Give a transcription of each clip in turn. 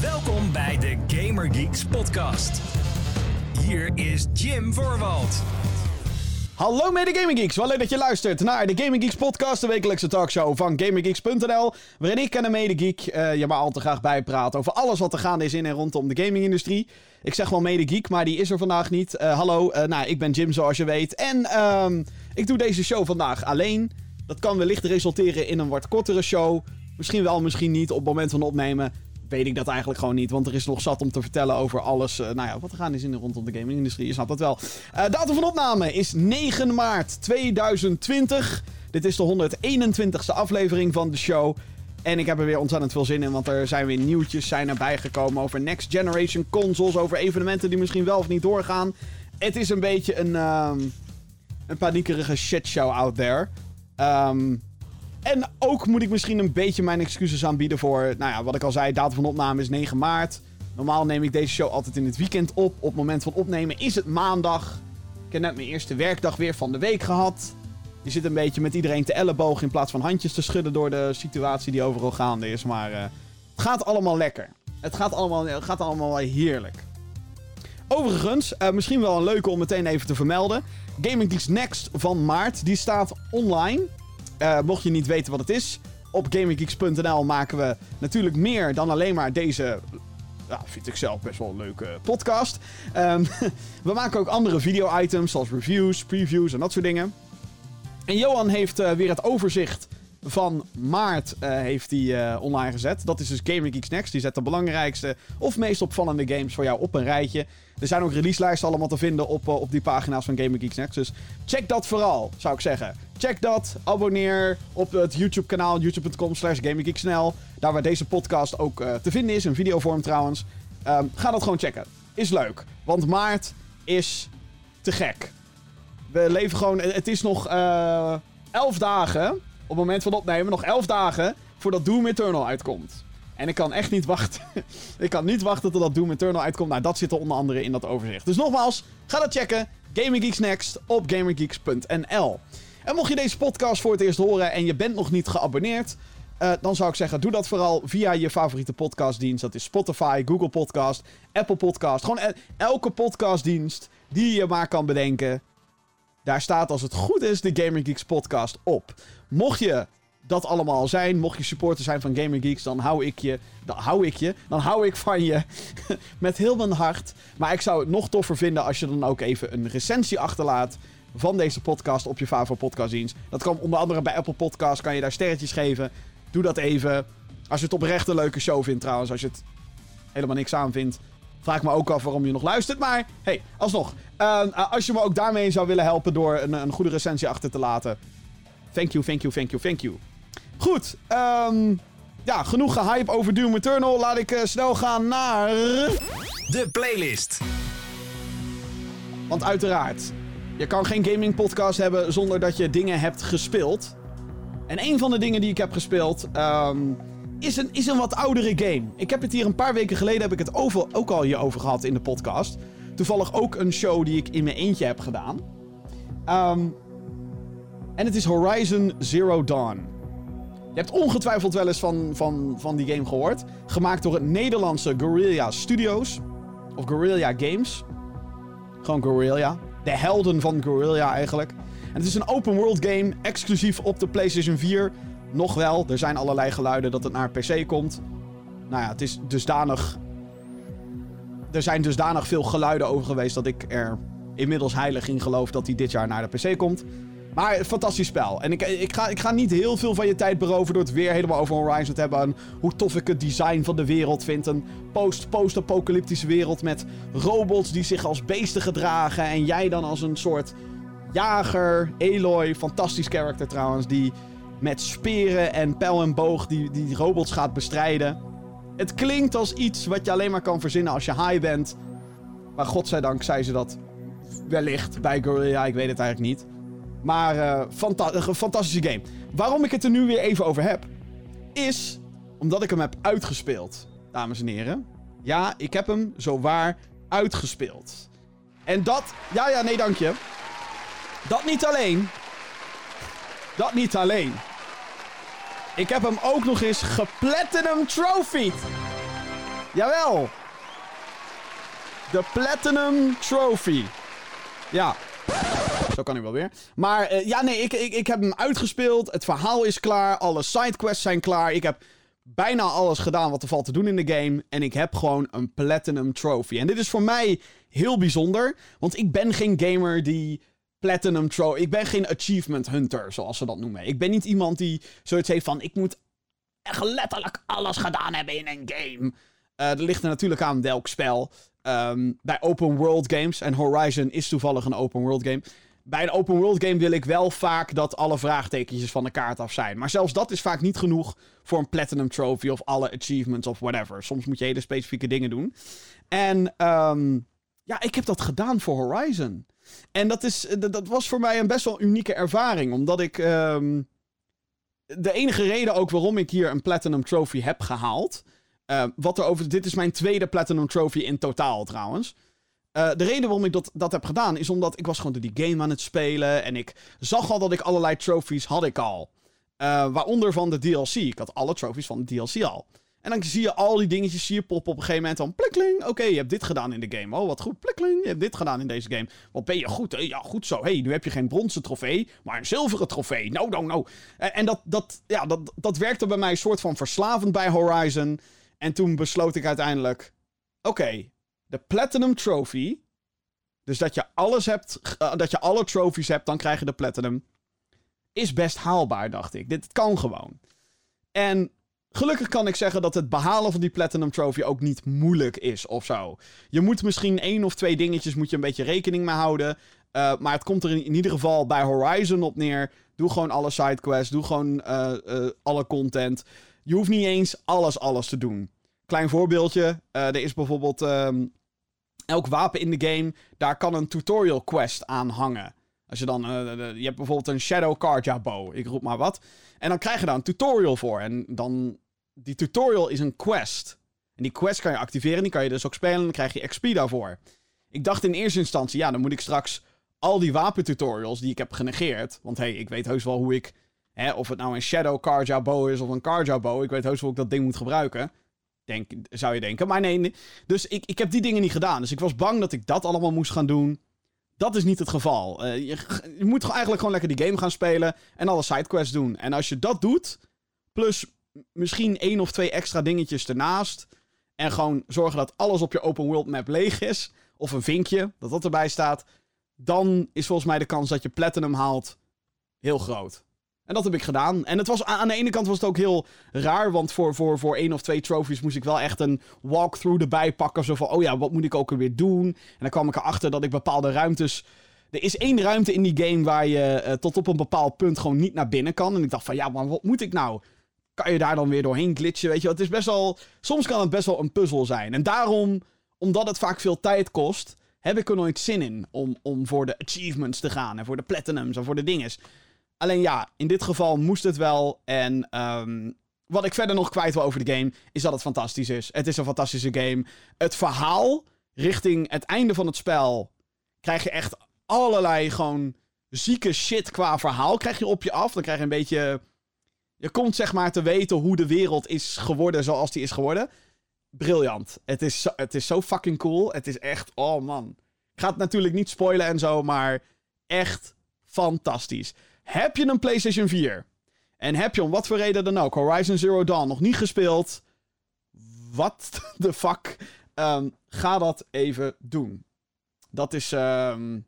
Welkom bij de Gamer Geeks podcast. Hier is Jim Voorwald. Hallo mede Gaming Geeks, wel leuk dat je luistert naar de Gaming Geeks podcast, de wekelijkse talkshow van GamingGeeks.nl, waarin ik en een mede geek eh, je maar al te graag bijpraat over alles wat er gaande is in en rondom de gamingindustrie. Ik zeg wel mede geek, maar die is er vandaag niet. Eh, hallo, eh, nou ik ben Jim zoals je weet en ehm, ik doe deze show vandaag alleen. Dat kan wellicht resulteren in een wat kortere show, misschien wel, misschien niet op het moment van opnemen weet ik dat eigenlijk gewoon niet. Want er is nog zat om te vertellen over alles. Uh, nou ja, wat er gaan is in de rondom de gaming-industrie. Je snapt dat wel. Uh, datum van opname is 9 maart 2020. Dit is de 121ste aflevering van de show. En ik heb er weer ontzettend veel zin in, want er zijn weer nieuwtjes zijn erbij gekomen over next generation consoles, over evenementen die misschien wel of niet doorgaan. Het is een beetje een, um, een paniekerige shitshow out there. Um, en ook moet ik misschien een beetje mijn excuses aanbieden voor, nou ja, wat ik al zei, datum van opname is 9 maart. Normaal neem ik deze show altijd in het weekend op. Op het moment van opnemen is het maandag. Ik heb net mijn eerste werkdag weer van de week gehad. Je zit een beetje met iedereen te elleboog in plaats van handjes te schudden door de situatie die overal gaande is. Maar uh, het gaat allemaal lekker. Het gaat allemaal, het gaat allemaal heerlijk. Overigens, uh, misschien wel een leuke om meteen even te vermelden. Gaming Geeks Next van maart, die staat online. Uh, mocht je niet weten wat het is, op gaminggeeks.nl maken we natuurlijk meer dan alleen maar deze. Ja, vind ik zelf best wel een leuke podcast. Um, we maken ook andere video-items, zoals reviews, previews en dat soort dingen. En Johan heeft uh, weer het overzicht van maart uh, heeft hij online gezet. Dat is dus Gaming Next. Die zet de belangrijkste of meest opvallende games voor jou op een rijtje. Er zijn ook releaselijsten allemaal te vinden op, uh, op die pagina's van Gaming Geeks Next. Dus check dat vooral, zou ik zeggen. Check dat, abonneer op het YouTube kanaal, youtube.com slash GamingGeeksNL. Daar waar deze podcast ook te vinden is, in videovorm trouwens. Um, ga dat gewoon checken. Is leuk, want maart is te gek. We leven gewoon, het is nog 11 dagen op het moment van opnemen nog 11 dagen voordat Doom Eternal uitkomt. En ik kan echt niet wachten. ik kan niet wachten totdat Doom Eternal uitkomt. Nou, dat zit er onder andere in dat overzicht. Dus nogmaals, ga dat checken. Gaming Geeks Next op gamergeeks.nl. En mocht je deze podcast voor het eerst horen en je bent nog niet geabonneerd... Uh, dan zou ik zeggen, doe dat vooral via je favoriete podcastdienst. Dat is Spotify, Google Podcast, Apple Podcast. Gewoon elke podcastdienst die je maar kan bedenken. Daar staat als het goed is de Gamer Geeks podcast op. Mocht je dat allemaal zijn, mocht je supporter zijn van Gamer Geeks, dan hou ik je, dan hou ik je, dan hou ik van je met heel mijn hart. Maar ik zou het nog toffer vinden als je dan ook even een recensie achterlaat van deze podcast op je favoriete podcastdienst. Dat kan onder andere bij Apple Podcast, kan je daar sterretjes geven. Doe dat even. Als je het oprecht een leuke show vindt trouwens, als je het helemaal niks aan vindt, Vraag me ook af waarom je nog luistert. Maar hey, alsnog. Uh, als je me ook daarmee zou willen helpen door een, een, goede recensie achter te laten. Thank you, thank you, thank you, thank you. Goed. Um, ja, genoeg gehype over Doom Eternal. Laat ik uh, snel gaan naar... De playlist. Want uiteraard, je kan geen gaming podcast hebben zonder dat je dingen hebt gespeeld. En een van de dingen die ik heb gespeeld... Um, is een, is een wat oudere game. Ik heb het hier een paar weken geleden heb ik het over, ook al hierover gehad in de podcast. Toevallig ook een show die ik in mijn eentje heb gedaan. Um, en het is Horizon Zero Dawn. Je hebt ongetwijfeld wel eens van, van, van die game gehoord. Gemaakt door het Nederlandse Guerrilla Studios. Of Guerrilla Games. Gewoon Guerrilla. De helden van Guerrilla eigenlijk. En het is een open world game, exclusief op de PlayStation 4 nog wel. Er zijn allerlei geluiden dat het naar PC komt. Nou ja, het is dusdanig. Er zijn dusdanig veel geluiden over geweest dat ik er inmiddels heilig in geloof dat hij dit jaar naar de PC komt. Maar fantastisch spel. En ik, ik, ga, ik ga niet heel veel van je tijd beroven door het weer helemaal over Horizon te hebben. En hoe tof ik het design van de wereld vind. Een post-post-apocalyptische wereld met robots die zich als beesten gedragen. En jij dan als een soort jager, Eloy, fantastisch karakter trouwens, die met speren en pijl en boog die, die robots gaat bestrijden. Het klinkt als iets wat je alleen maar kan verzinnen als je high bent. Maar godzijdank zei ze dat wellicht bij Guerrilla, ik weet het eigenlijk niet. Maar fanta een fantastische game. Waarom ik het er nu weer even over heb, is omdat ik hem heb uitgespeeld, dames en heren. Ja, ik heb hem zo waar uitgespeeld. En dat, ja, ja, nee, dank je. Dat niet alleen. Dat niet alleen. Ik heb hem ook nog eens geplatinum trophied. Jawel. De Platinum Trophy. Ja. Zo kan hij wel weer. Maar uh, ja, nee, ik, ik, ik heb hem uitgespeeld. Het verhaal is klaar. Alle sidequests zijn klaar. Ik heb bijna alles gedaan wat er valt te doen in de game. En ik heb gewoon een Platinum Trophy. En dit is voor mij heel bijzonder. Want ik ben geen gamer die Platinum Trophy... Ik ben geen achievement hunter, zoals ze dat noemen. Ik ben niet iemand die zoiets heeft van... Ik moet echt letterlijk alles gedaan hebben in een game. Uh, dat ligt er natuurlijk aan welk spel. Um, bij open world games, en Horizon is toevallig een open world game. Bij een open world game wil ik wel vaak dat alle vraagtekentjes van de kaart af zijn. Maar zelfs dat is vaak niet genoeg voor een Platinum Trophy of alle achievements of whatever. Soms moet je hele specifieke dingen doen. En um, ja, ik heb dat gedaan voor Horizon. En dat, is, dat was voor mij een best wel unieke ervaring. Omdat ik. Um, de enige reden ook waarom ik hier een Platinum Trophy heb gehaald. Uh, wat er over. Dit is mijn tweede Platinum Trophy in totaal trouwens. Uh, de reden waarom ik dat, dat heb gedaan is omdat ik was gewoon door die game aan het spelen. En ik zag al dat ik allerlei trophies had ik al. Uh, waaronder van de DLC. Ik had alle trophies van de DLC al. En dan zie je al die dingetjes hier poppen op een gegeven moment. Dan plikling. Oké, je hebt dit gedaan in de game. Oh, wat goed. Plikling. Je hebt dit gedaan in deze game. Wat ben je goed. Ja, goed zo. hey, nu heb je geen bronzen trofee, maar een zilveren trofee. No, no, no. En, dat, dat, ja, dat, dat werkte bij mij een soort van verslavend bij Horizon. En toen besloot ik uiteindelijk... Oké, de Platinum Trophy. Dus dat je alles hebt... Uh, dat je alle trophies hebt, dan krijg je de Platinum. Is best haalbaar, dacht ik. Dit kan gewoon. En Gelukkig kan ik zeggen dat het behalen van die Platinum Trophy ook niet moeilijk is of zo. Je moet misschien één of twee dingetjes moet je een beetje rekening mee houden. Uh, maar het komt er in, ieder geval bij Horizon op neer. Doe gewoon alle sidequests. Doe gewoon uh, alle content. Je hoeft niet eens alles, alles te doen. Klein voorbeeldje. er is bijvoorbeeld... Um, elk wapen in de game, daar kan een tutorial quest aan hangen. Als je dan... je hebt bijvoorbeeld een Shadow Cardja bow. Ik roep maar wat. En dan krijg je daar een tutorial voor. En dan die tutorial is een quest. En die quest kan je activeren, die kan je dus ook spelen en dan krijg je XP daarvoor. Ik dacht in eerste instantie, ja, dan moet ik straks al die wapentutorials die ik heb genegeerd. Want hey, ik weet heus wel hoe ik, hè, of het nou een Shadow Karja bow is of een Karja bow, ik weet heus wel hoe ik dat ding moet gebruiken. Denk, zou je denken. Maar nee, dus ik, ik heb die dingen niet gedaan. Dus ik was bang dat ik dat allemaal moest gaan doen. Dat is niet het geval. Uh, je, je, moet eigenlijk gewoon lekker die game gaan spelen en alle sidequests doen. En als je dat doet, plus misschien één of twee extra dingetjes ernaast. En gewoon zorgen dat alles op je open world map leeg is. Of een vinkje, dat dat erbij staat. Dan is volgens mij de kans dat je platinum haalt heel groot. En dat heb ik gedaan. En het was, aan de ene kant was het ook heel raar. Want voor, voor, voor één of twee trophies moest ik wel echt een walkthrough erbij pakken. Zo van, oh ja, wat moet ik ook weer doen? En dan kwam ik erachter dat ik bepaalde ruimtes... Er is één ruimte in die game waar je uh, tot op een bepaald punt gewoon niet naar binnen kan. En ik dacht van, ja, maar wat moet ik nou? kan je daar dan weer doorheen glitchen. Weet je, het is best wel. Soms kan het best wel een puzzel zijn. En daarom, omdat het vaak veel tijd kost, heb ik er nooit zin in om, om voor de achievements te gaan. En voor de platinums en voor de dinges. Alleen ja, in dit geval moest het wel. En um, wat ik verder nog kwijt wil over de game, is dat het fantastisch is. Het is een fantastische game. Het verhaal richting het einde van het spel krijg je echt allerlei gewoon zieke shit qua verhaal krijg je op je af. Dan krijg je een beetje je komt zeg maar te weten hoe de wereld is geworden zoals die is geworden. Briljant. Het is, het is zo fucking cool. Het is echt, oh man. Ik ga het natuurlijk niet spoilen en zo, maar echt fantastisch. Heb je een PlayStation 4? En heb je om wat voor reden dan ook Horizon Zero Dawn nog niet gespeeld? Wat de fuck? Um, ga dat even doen. Dat is um,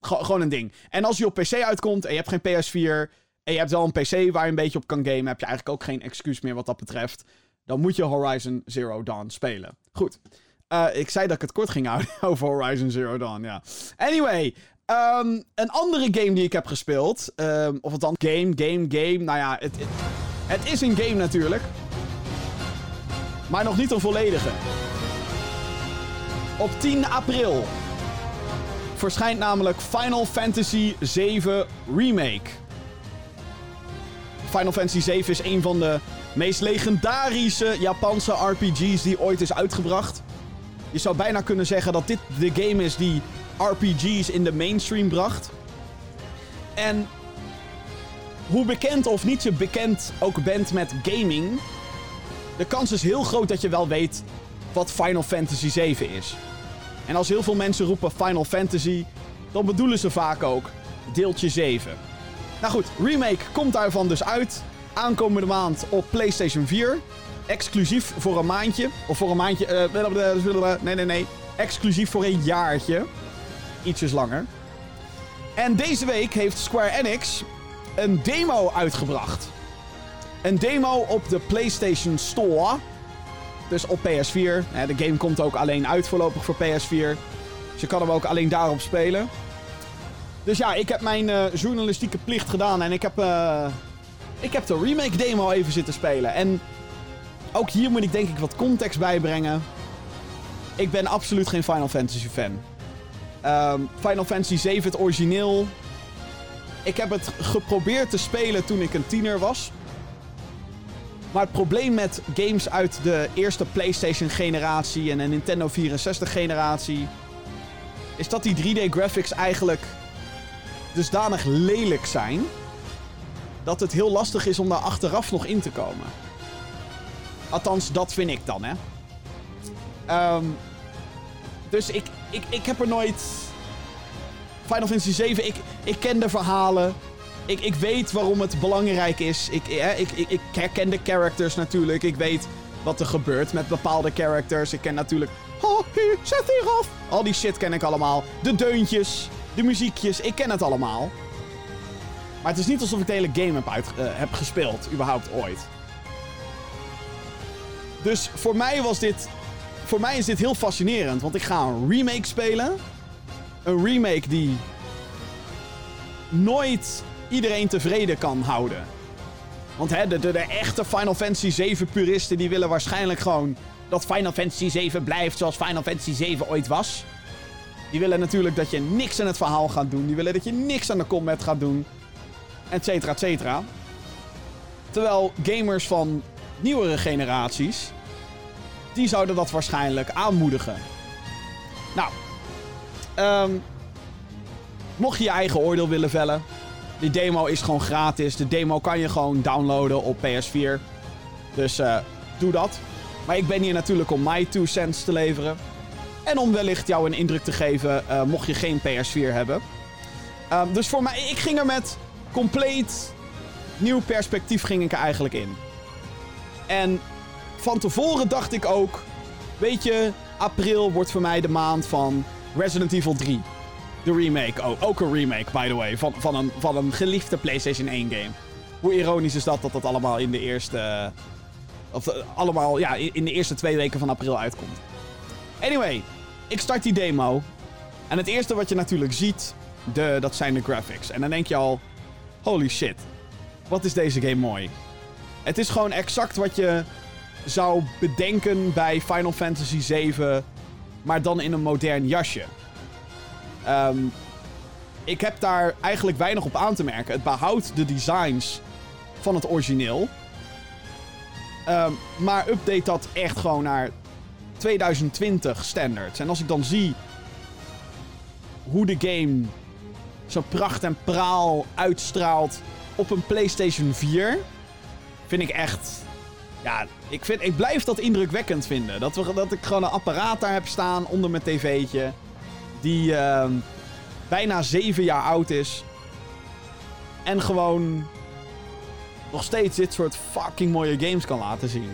gewoon een ding. En als je op PC uitkomt en je hebt geen PS4 en je hebt wel een PC waar je een beetje op kan gamen, heb je eigenlijk ook geen excuus meer wat dat betreft. Dan moet je Horizon Zero Dawn spelen. Goed. Uh, ik zei dat ik het kort ging houden over Horizon Zero Dawn, ja. Anyway, um, een andere game die ik heb gespeeld. Um, of dan game, game, game. Nou ja, het, het, het is een game natuurlijk. Maar nog niet een volledige. Op 10 april verschijnt namelijk Final Fantasy VII Remake. Final Fantasy VII is een van de meest legendarische Japanse RPG's die ooit is uitgebracht. Je zou bijna kunnen zeggen dat dit de game is die RPG's in de mainstream bracht. En hoe bekend of niet je bekend ook bent met gaming, de kans is heel groot dat je wel weet wat Final Fantasy 7 is. En als heel veel mensen roepen Final Fantasy, dan bedoelen ze vaak ook deeltje 7. Nou goed, remake komt daarvan dus uit. Aankomende maand op PlayStation 4. Exclusief voor een maandje. Of voor een maandje. Uh, nee, nee, nee. Exclusief voor een jaartje. Ietsjes langer. En deze week heeft Square Enix een demo uitgebracht. Een demo op de PlayStation Store. Dus op PS4. De game komt ook alleen uit voorlopig voor PS4. Dus je kan hem ook alleen daarop spelen. Dus ja, ik heb mijn uh, journalistieke plicht gedaan en ik heb, uh, ik heb de remake demo even zitten spelen. En ook hier moet ik denk ik wat context bijbrengen. Ik ben absoluut geen Final Fantasy fan. Um, Final Fantasy 7, het origineel. Ik heb het geprobeerd te spelen toen ik een tiener was. Maar het probleem met games uit de eerste PlayStation-generatie en de Nintendo 64-generatie. is dat die 3D-graphics eigenlijk dusdanig lelijk zijn. dat het heel lastig is om daar achteraf nog in te komen. Althans, dat vind ik dan, hè. Um, dus ik, ik, ik heb er nooit. Final Fantasy 7, ik, ik ken de verhalen. Ik, ik weet waarom het belangrijk is. Ik, ik, ik, ik herken de characters natuurlijk. Ik weet wat er gebeurt met bepaalde characters. Ik ken natuurlijk. Oh, hier, zet hier af. Al die shit ken ik allemaal. De deuntjes, de muziekjes, ik ken het allemaal. Maar het is niet alsof ik de hele game heb, uit, uh, heb gespeeld, überhaupt ooit. Dus voor mij was dit. Voor mij is dit heel fascinerend, want ik ga een remake spelen. Een remake die nooit iedereen tevreden kan houden. Want hè, de, de, echte Final Fantasy 7 puristen die willen waarschijnlijk gewoon dat Final Fantasy 7 blijft zoals Final Fantasy 7 ooit was. Die willen natuurlijk dat je niks aan het verhaal gaat doen. Die willen dat je niks aan de combat gaat doen. Etcetera, etcetera. Terwijl gamers van nieuwere generaties die zouden dat waarschijnlijk aanmoedigen. Nou, um, mocht je je eigen oordeel willen vellen, die demo is gewoon gratis. De demo kan je gewoon downloaden op PS4. Dus uh, doe dat. Maar ik ben hier natuurlijk om my 2 cents te leveren. En om wellicht jou een indruk te geven, uh, mocht je geen PS4 hebben. Um, dus voor mij, ik ging er met compleet nieuw perspectief ging ik er eigenlijk in. En van tevoren dacht ik ook... Weet je, april wordt voor mij de maand van Resident Evil 3. De remake. Oh, ook een remake, by the way. Van, van, een, van een geliefde PlayStation 1 game. Hoe ironisch is dat dat dat allemaal in de eerste... Of uh, allemaal, ja, in de eerste twee weken van april uitkomt. Anyway, ik start die demo. En het eerste wat je natuurlijk ziet, de, dat zijn de graphics. En dan denk je al, holy shit. Wat is deze game mooi. Het is gewoon exact wat je zou bedenken bij Final Fantasy 7, maar dan in een modern jasje. Um, ik heb daar eigenlijk weinig op aan te merken. Het behoudt de designs van het origineel. Um, maar update dat echt gewoon naar 2020 standards. En als ik dan zie hoe de game zo pracht en praal uitstraalt op een PlayStation 4, vind ik echt ja, ik, vind, ik blijf dat indrukwekkend vinden. Dat, we, dat ik gewoon een apparaat daar heb staan onder mijn tv'tje. Die uh, bijna zeven jaar oud is. En gewoon nog steeds dit soort fucking mooie games kan laten zien.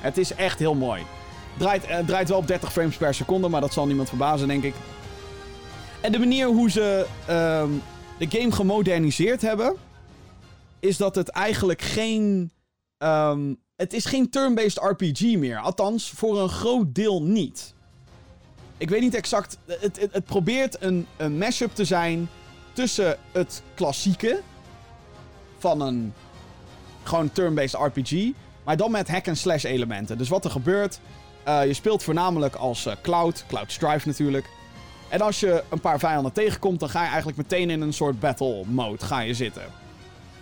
Het is echt heel mooi. Draait, uh, draait wel op 30 frames per seconde, maar dat zal niemand verbazen, denk ik. En de manier hoe ze uh, de game gemoderniseerd hebben, is dat het eigenlijk geen um, het is geen turn-based RPG meer. Althans, voor een groot deel niet. Ik weet niet exact. Het, het, probeert een, een mashup te zijn tussen het klassieke van een gewoon turn-based RPG, maar dan met hack-and-slash elementen. Dus wat er gebeurt, uh, je speelt voornamelijk als uh, Cloud, Cloud Strife natuurlijk. En als je een paar vijanden tegenkomt, dan ga je eigenlijk meteen in een soort battle mode ga je zitten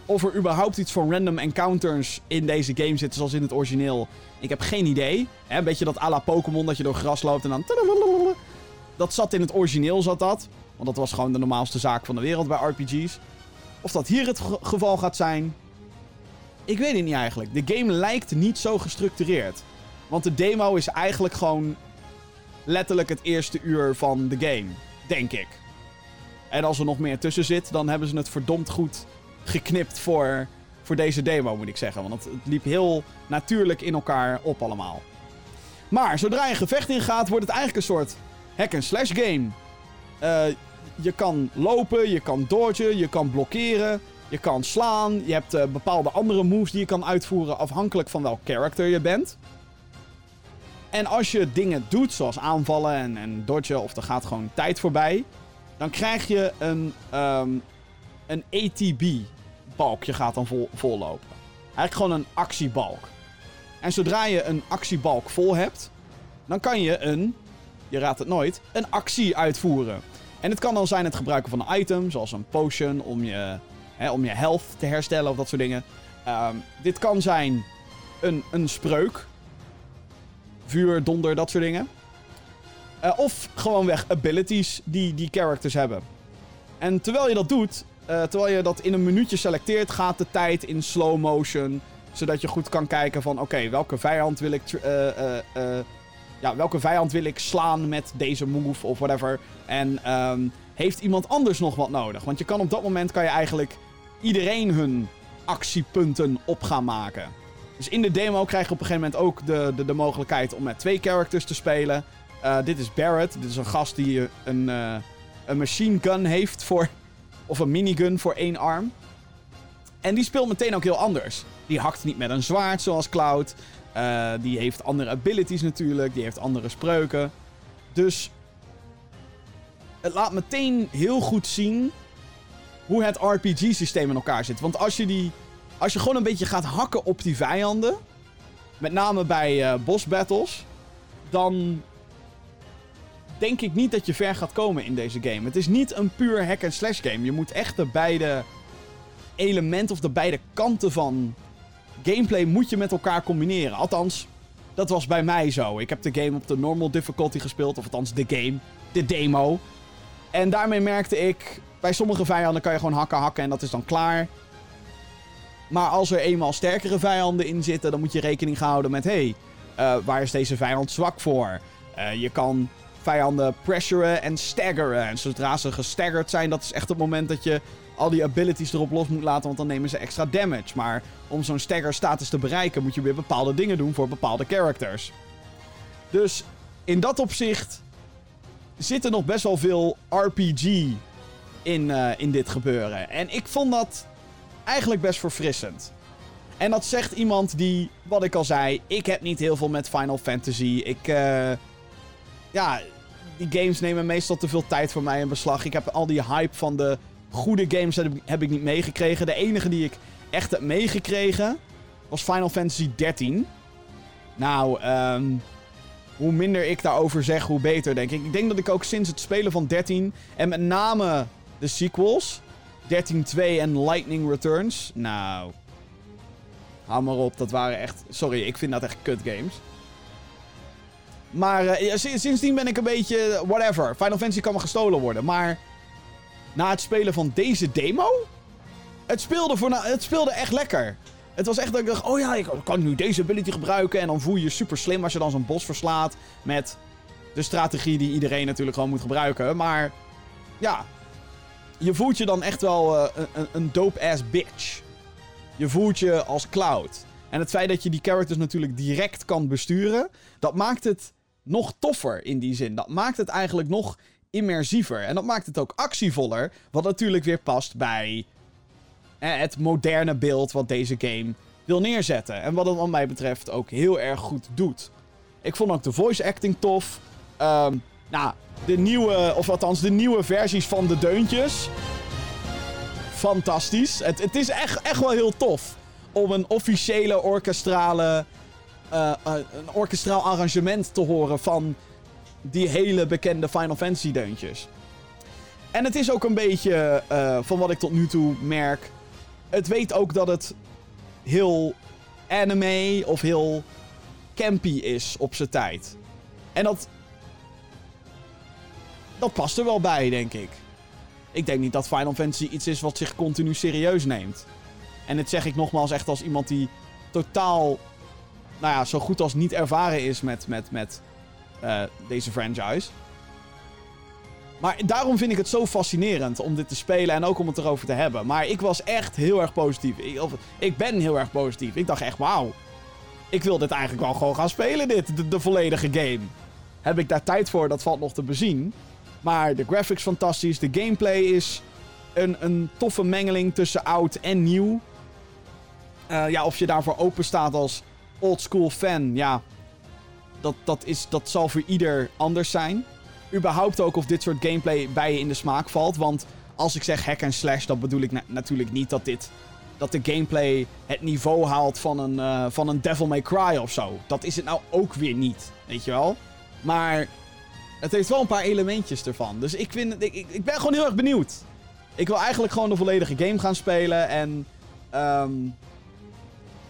of er überhaupt iets van random encounters in deze game zit, zoals in het origineel. Ik heb geen idee. Een beetje dat à la Pokémon, dat je door gras loopt en dan... Dat zat in het origineel, zat dat. Want dat was gewoon de normaalste zaak van de wereld bij RPG's. Of dat hier het geval gaat zijn... Ik weet het niet eigenlijk. De game lijkt niet zo gestructureerd. Want de demo is eigenlijk gewoon letterlijk het eerste uur van de game. Denk ik. En als er nog meer tussen zit, dan hebben ze het verdomd goed geknipt voor, voor deze demo, moet ik zeggen. Want het, liep heel natuurlijk in elkaar op allemaal. Maar zodra je een gevecht ingaat, wordt het eigenlijk een soort hack-and-slash game. Eh, je kan lopen, je kan dodgen, je kan blokkeren, je kan slaan. Je hebt eh, bepaalde andere moves die je kan uitvoeren afhankelijk van welk character je bent. En als je dingen doet, zoals aanvallen en, en dodgen, of er gaat gewoon tijd voorbij, dan krijg je een, ehm, een ATB-balk. Je gaat dan vol, vollopen. Eigenlijk gewoon een actiebalk. En zodra je een actiebalk vol hebt, dan kan je een, je raadt het nooit, een actie uitvoeren. En het kan dan zijn het gebruiken van een item, zoals een potion om je, hè, om je health te herstellen of dat soort dingen. Ehm, dit kan zijn een, een spreuk. Vuur, donder, dat soort dingen. Uh, of gewoonweg abilities die die characters hebben. En terwijl je dat doet, uh, terwijl je dat in een minuutje selecteert, gaat de tijd in slow motion. Zodat je goed kan kijken van, oké, welke vijand wil ik... Uh, ja, welke vijand wil ik slaan met deze move of whatever. En um, heeft iemand anders nog wat nodig? Want je kan op dat moment kan je eigenlijk iedereen hun actiepunten op gaan maken. Dus in de demo krijg je op een gegeven moment ook de, de, de mogelijkheid om met twee characters te spelen. Dit is Barrett. Dit is een gast die een, een machine gun heeft voor. Of een minigun voor één arm. En die speelt meteen ook heel anders. Die hakt niet met een zwaard zoals Cloud. Uh, die heeft andere abilities natuurlijk. Die heeft andere spreuken. Dus. Het laat meteen heel goed zien. Hoe het RPG-systeem in elkaar zit. Want als je die. Als je gewoon een beetje gaat hakken op die vijanden. Met name bij boss battles. Dan denk ik niet dat je ver gaat komen in deze game. Het is niet een puur hack-and-slash game. Je moet echt de beide elementen of de beide kanten van gameplay moet je met elkaar combineren. Althans, dat was bij mij zo. Ik heb de game op de normal difficulty gespeeld. Of althans, de game. De demo. En daarmee merkte ik... Bij sommige vijanden kan je gewoon hakken, hakken en dat is dan klaar. Maar als er eenmaal sterkere vijanden in zitten... dan moet je rekening houden met... Hé, hey, uh, waar is deze vijand zwak voor? Uh, je kan vijanden pressuren en staggeren. En zodra ze gestaggerd zijn, dat is echt het moment dat je al die abilities erop los moet laten, want dan nemen ze extra damage. Maar om zo'n stagger status te bereiken, moet je weer bepaalde dingen doen voor bepaalde characters. Dus in dat opzicht zit er nog best wel veel RPG in, uh, in dit gebeuren. En ik vond dat eigenlijk best verfrissend. En dat zegt iemand die, wat ik al zei, ik heb niet heel veel met Final Fantasy. Ik, uh, ja, die games nemen meestal te veel tijd voor mij in beslag. Ik heb al die hype van de goede games heb ik niet meegekregen. De enige die ik echt heb meegekregen was Final Fantasy 13. Nou, um, hoe minder ik daarover zeg, hoe beter, denk ik. Ik denk dat ik ook sinds het spelen van 13 en met name de sequels, 13-2 en Lightning Returns. Nou, hou maar op, dat waren echt... Sorry, ik vind dat echt kut games. Maar uh, sindsdien ben ik een beetje... Whatever. Final Fantasy kan me gestolen worden. Maar na het spelen van deze demo... Het speelde, voor het speelde echt lekker. Het was echt dat ik dacht... Oh ja, ik kan nu deze ability gebruiken. En dan voel je je super slim als je dan zo'n bos verslaat. Met de strategie die iedereen natuurlijk gewoon moet gebruiken. Maar ja... Je voelt je dan echt wel uh, een, een dope-ass bitch. Je voelt je als Cloud. En het feit dat je die characters natuurlijk direct kan besturen... Dat maakt het nog toffer in die zin. Dat maakt het eigenlijk nog immersiever. En dat maakt het ook actievoller. Wat natuurlijk weer past bij het moderne beeld wat deze game wil neerzetten. En wat het wat mij betreft ook heel erg goed doet. Ik vond ook de voice acting tof. Um, nou, de nieuwe, of althans de nieuwe versies van de deuntjes. Fantastisch. Het, het is echt, echt wel heel tof om een officiële orkestrale uh, uh, een orkestraal arrangement te horen van die hele bekende Final Fantasy deuntjes. En het is ook een beetje, uh, van wat ik tot nu toe merk, het weet ook dat het heel anime of heel campy is op zijn tijd. En dat, dat past er wel bij, denk ik. Ik denk niet dat Final Fantasy iets is wat zich continu serieus neemt. En dit zeg ik nogmaals echt als iemand die totaal, nou ja, zo goed als niet ervaren is met, met, met uh, deze franchise. Maar daarom vind ik het zo fascinerend om dit te spelen en ook om het erover te hebben. Maar ik was echt heel erg positief. Ik, of, ik ben heel erg positief. Ik dacht echt, wauw. Ik wil dit eigenlijk wel gewoon gaan spelen, dit. De, volledige game. Heb ik daar tijd voor? Dat valt nog te bezien. Maar de graphics fantastisch. De gameplay is een, een toffe mengeling tussen oud en nieuw. Uh, ja, of je daarvoor open staat als oldschool fan, ja. Dat, dat, is, dat zal voor ieder anders zijn überhaupt ook of dit soort gameplay bij je in de smaak valt. Want als ik zeg hack en slash, dan bedoel ik natuurlijk niet dat dit. Dat de gameplay het niveau haalt van een, uh, van een Devil May Cry of zo. Dat is het nou ook weer niet. Weet je wel? Maar het heeft wel een paar elementjes ervan. Dus ik, vind, ik, ik ben gewoon heel erg benieuwd. Ik wil eigenlijk gewoon de volledige game gaan spelen. En um,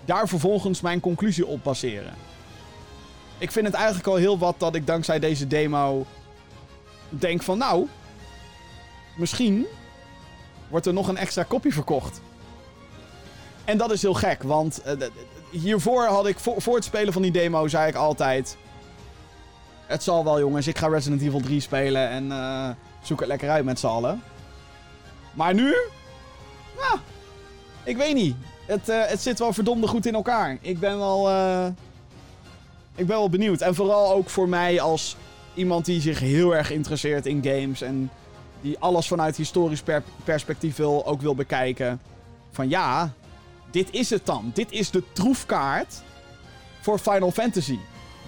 daar vervolgens mijn conclusie op baseren. Ik vind het eigenlijk al heel wat dat ik dankzij deze demo denk van nou, misschien wordt er nog een extra kopie verkocht. En dat is heel gek, want uh, hiervoor had ik, voor, het spelen van die demo, zei ik altijd... Het zal wel jongens, ik ga Resident Evil 3 spelen en uh, zoek het lekker uit met z'n allen. Maar nu? Ik weet niet. Het, uh, het zit wel verdomde goed in elkaar. Ik ben wel... ik ben wel benieuwd. En vooral ook voor mij als iemand die zich heel erg interesseert in games en die alles vanuit historisch perspectief wil, ook wil bekijken. Van ja, dit is het dan. Dit is de troefkaart voor Final Fantasy.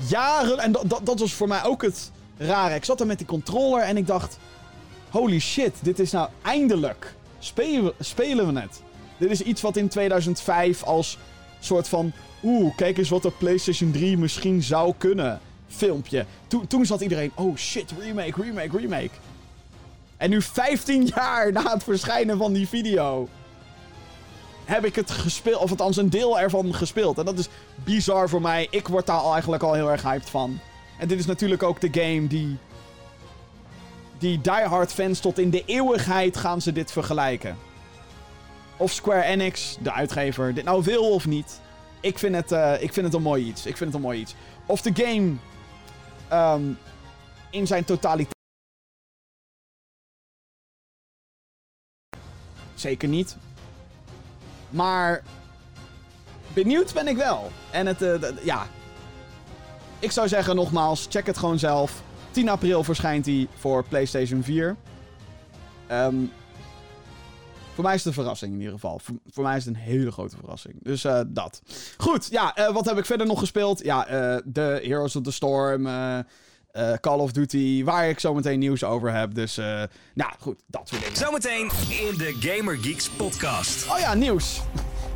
Jaren, en dat, was voor mij ook het rare. Ik zat er met die controller en ik dacht, holy shit, dit is nou eindelijk. Spelen, spelen we het. Dit is iets wat in 2005 als soort van, oeh, kijk eens wat de PlayStation 3 misschien zou kunnen filmpje. Toen, toen zat iedereen, oh shit, remake, remake, remake. En nu 15 jaar na het verschijnen van die video heb ik het gespeeld, of althans een deel ervan gespeeld. En dat is bizar voor mij. Ik word daar eigenlijk al heel erg hyped van. En dit is natuurlijk ook de game die. Die diehard fans tot in de eeuwigheid gaan ze dit vergelijken. Of Square Enix, de uitgever, dit nou wil of niet. Ik vind het, uh, ik vind het een mooi iets. Ik vind het een mooi iets. Of de game um, in zijn totaliteit. Zeker niet. Maar benieuwd ben ik wel. En het, uh, ja. Ik zou zeggen nogmaals, check het gewoon zelf. 10 april verschijnt hij voor PlayStation 4. Um, voor mij is het een verrassing in ieder geval. Voor, voor mij is het een hele grote verrassing. Dus uh, dat. Goed, ja, uh, wat heb ik verder nog gespeeld? Ja, uh, de Heroes of the Storm, Call of Duty, waar ik zometeen nieuws over heb. Dus, nou goed, dat soort dingen. Zometeen in de Gamer Geeks podcast. Oh ja, nieuws.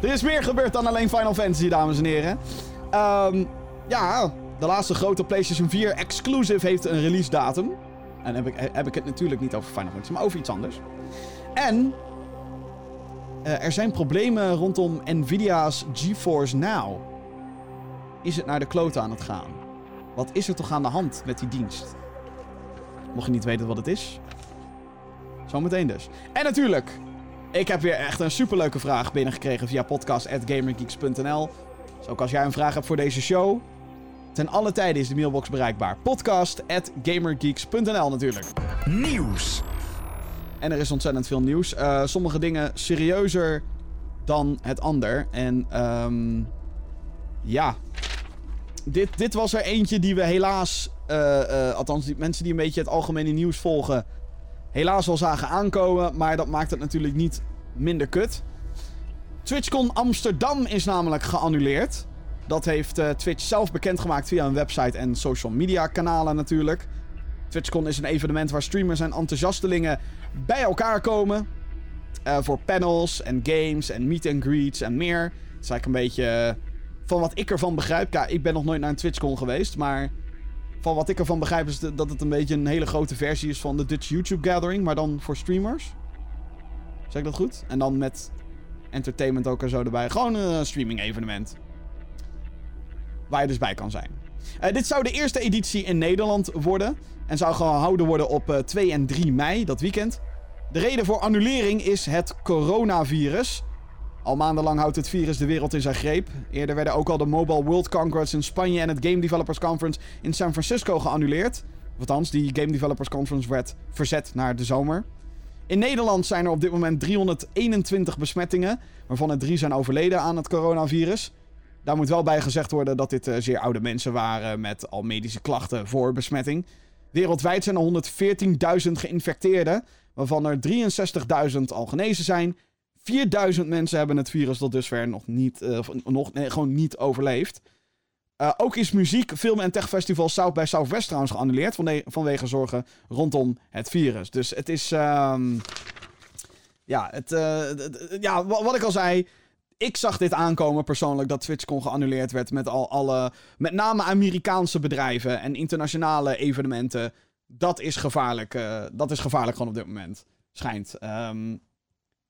er is meer gebeurd dan alleen Final Fantasy, dames en heren. Um, ja, de laatste grote PlayStation 4 exclusive heeft een release datum. En heb ik, heb ik het natuurlijk niet over Final Fantasy, maar over iets anders. En er zijn problemen rondom Nvidia's GeForce Now. Is het naar de klote aan het gaan? Wat is er toch aan de hand met die dienst? Mocht je niet weten wat het is. Zometeen dus. En natuurlijk, ik heb weer echt een superleuke vraag binnengekregen via podcast.gamergeeks.nl. Dus ook als jij een vraag hebt voor deze show, ten alle tijden is de mailbox bereikbaar. Podcast.gamergeeks.nl natuurlijk. Nieuws. En er is ontzettend veel nieuws. Uh, sommige dingen serieuzer dan het ander. En um, ja. Dit, dit was er eentje die we helaas. Uh, uh, althans, die mensen die een beetje het algemene nieuws volgen. Helaas wel zagen aankomen. Maar dat maakt het natuurlijk niet minder kut. TwitchCon Amsterdam is namelijk geannuleerd. Dat heeft Twitch zelf bekendgemaakt via een website en social media kanalen natuurlijk. TwitchCon is een evenement waar streamers en enthousiastelingen bij elkaar komen. Uh, voor panels en games en meet and greets en meer. Het is eigenlijk een beetje uh, van wat ik ervan begrijp. Ja, ik ben nog nooit naar een TwitchCon geweest, maar van wat ik ervan begrijp is dat het een beetje een hele grote versie is van de Dutch YouTube Gathering, maar dan voor streamers. Zeg ik dat goed? En dan met entertainment ook er zo erbij. Gewoon een streaming evenement. Waar je dus bij kan zijn. Uh, dit zou de eerste editie in Nederland worden. En zou gehouden worden op uh, 2 en 3 mei, dat weekend. De reden voor annulering is het coronavirus. Al maandenlang houdt het virus de wereld in zijn greep. Eerder werden ook al de Mobile World Congress in Spanje en het Game Developers Conference in San Francisco geannuleerd. Althans, die Game Developers Conference werd verzet naar de zomer. In Nederland zijn er op dit moment 321 besmettingen, waarvan er drie zijn overleden aan het coronavirus. Daar moet wel bij gezegd worden dat dit uh, zeer oude mensen waren met al medische klachten voor besmetting. Wereldwijd zijn er 114.000 geïnfecteerden, waarvan er 63.000 al genezen zijn. 4000 mensen hebben het virus tot dusver nog niet, uh, nog, nee, gewoon niet overleefd. Uh, ook is muziek, film en techfestival South by Southwest trouwens geannuleerd vanwege zorgen rondom het virus. Dus het is. Um, ja, het, uh, ja, wat ik al zei. Ik zag dit aankomen persoonlijk dat TwitchCon geannuleerd werd met al alle. Met name Amerikaanse bedrijven en internationale evenementen. Dat is gevaarlijk. Uh, dat is gevaarlijk gewoon op dit moment. Schijnt. Um,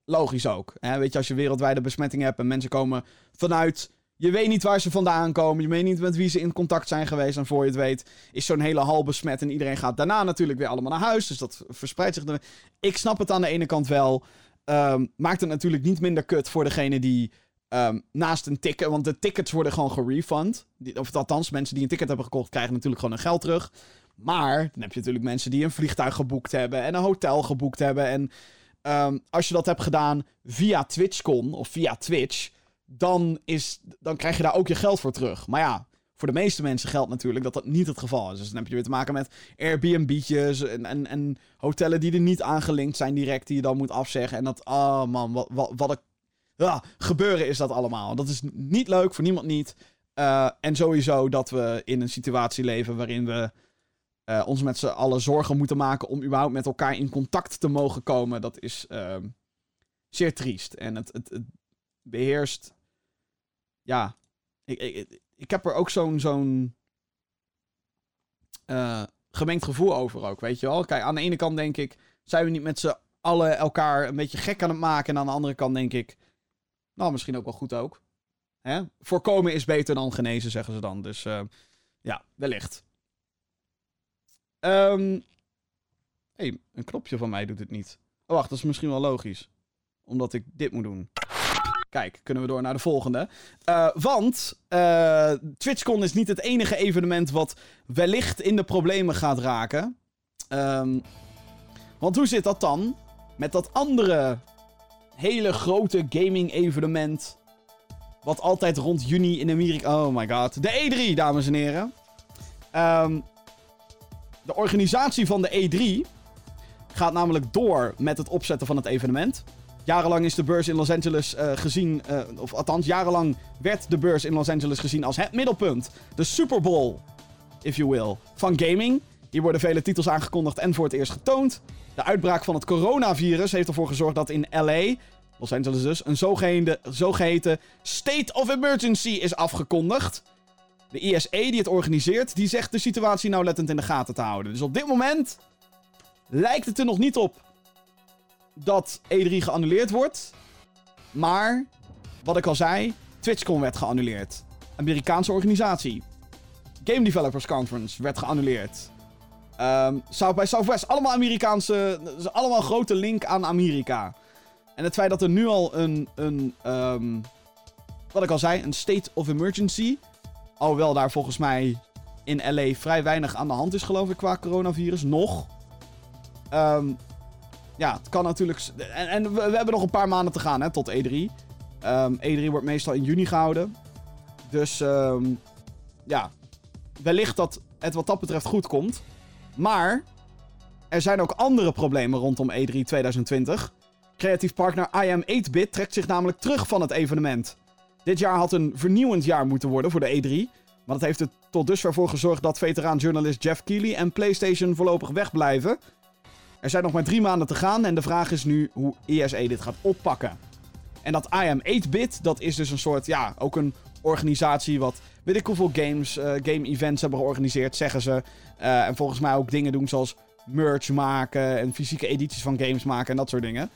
logisch ook. Hè? Weet je, als je wereldwijde besmetting hebt en mensen komen vanuit je weet niet waar ze vandaan komen. Je weet niet met wie ze in contact zijn geweest. En voor je het weet is zo'n hele hal besmet. En iedereen gaat daarna natuurlijk weer allemaal naar huis. Dus dat verspreidt zich. Ik snap het aan de ene kant wel. Um, maakt het natuurlijk niet minder kut voor degene die um, naast een ticket... Want de tickets worden gewoon gerefund. Of althans, mensen die een ticket hebben gekocht krijgen natuurlijk gewoon hun geld terug. Maar dan heb je natuurlijk mensen die een vliegtuig geboekt hebben. En een hotel geboekt hebben. En um, als je dat hebt gedaan via TwitchCon of via Twitch dan, is, dan krijg je daar ook je geld voor terug. Maar ja, voor de meeste mensen geldt natuurlijk dat dat niet het geval is. Dus dan heb je weer te maken met Airbnb'tjes en, en, en hotellen die er niet aangelinkt zijn direct, die je dan moet afzeggen. En dat, oh man, wat, wat, wat er gebeuren is dat allemaal. Dat is niet leuk, voor niemand niet. Uh, en sowieso dat we in een situatie leven waarin we uh, ons met z'n allen zorgen moeten maken om überhaupt met elkaar in contact te mogen komen. Dat is uh, zeer triest. En het, het, beheerst. Ja, ik, ik, ik heb er ook zo'n zo'n uh, gemengd gevoel over ook, weet je wel. Kijk, aan de ene kant denk ik, zijn we niet met z'n allen elkaar een beetje gek aan het maken. En aan de andere kant denk ik, nou, misschien ook wel goed ook. Hè? Voorkomen is beter dan genezen, zeggen ze dan. Dus uh, ja, wellicht. Um, hey, een knopje van mij doet het niet. Oh, wacht, dat is misschien wel logisch. Omdat ik dit moet doen. Kijk, kunnen we door naar de volgende. Uh, want uh, TwitchCon is niet het enige evenement wat wellicht in de problemen gaat raken. Um, want hoe zit dat dan met dat andere hele grote gaming evenement... wat altijd rond juni in Amerika... Oh my god. De E3, dames en heren. Um, de organisatie van de E3 gaat namelijk door met het opzetten van het evenement. Jarenlang is de beurs in Los Angeles uh, gezien, uh, of althans, jarenlang werd de beurs in Los Angeles gezien als het middelpunt. De Super Bowl, if you will, van gaming. Hier worden vele titels aangekondigd en voor het eerst getoond. De uitbraak van het coronavirus heeft ervoor gezorgd dat in LA, Los Angeles dus, een zogeheten, zogeheten State of Emergency is afgekondigd. De ISE die het organiseert, die zegt de situatie nauwlettend in de gaten te houden. Dus op dit moment lijkt het er nog niet op dat E3 geannuleerd wordt. Maar, wat ik al zei, TwitchCon werd geannuleerd. Amerikaanse organisatie. Game Developers Conference werd geannuleerd. Um, South by Southwest, allemaal Amerikaanse. Allemaal grote link aan Amerika. En het feit dat er nu al een. een um, wat ik al zei, een state of emergency. Alhoewel daar volgens mij in LA vrij weinig aan de hand is, geloof ik, qua coronavirus. Nog. Um, ja, het kan natuurlijk. En, en we, we, hebben nog een paar maanden te gaan hè, tot E3. Um, E3 wordt meestal in juni gehouden. Dus ja, wellicht dat het wat dat betreft goed komt. Maar er zijn ook andere problemen rondom E3 2020. Creatief partner IM8bit trekt zich namelijk terug van het evenement. Dit jaar had een vernieuwend jaar moeten worden voor de E3. Maar dat heeft er tot dusver voor gezorgd dat veteraan journalist Jeff Keighley en PlayStation voorlopig wegblijven. Er zijn nog maar drie maanden te gaan en de vraag is nu hoe ESE dit gaat oppakken. En dat IM 8-bit, dat is dus een soort, ja, ook een organisatie wat weet ik hoeveel games, uh, game events hebben georganiseerd, zeggen ze. Uh, en volgens mij ook dingen doen zoals merch maken en fysieke edities van games maken en dat soort dingen.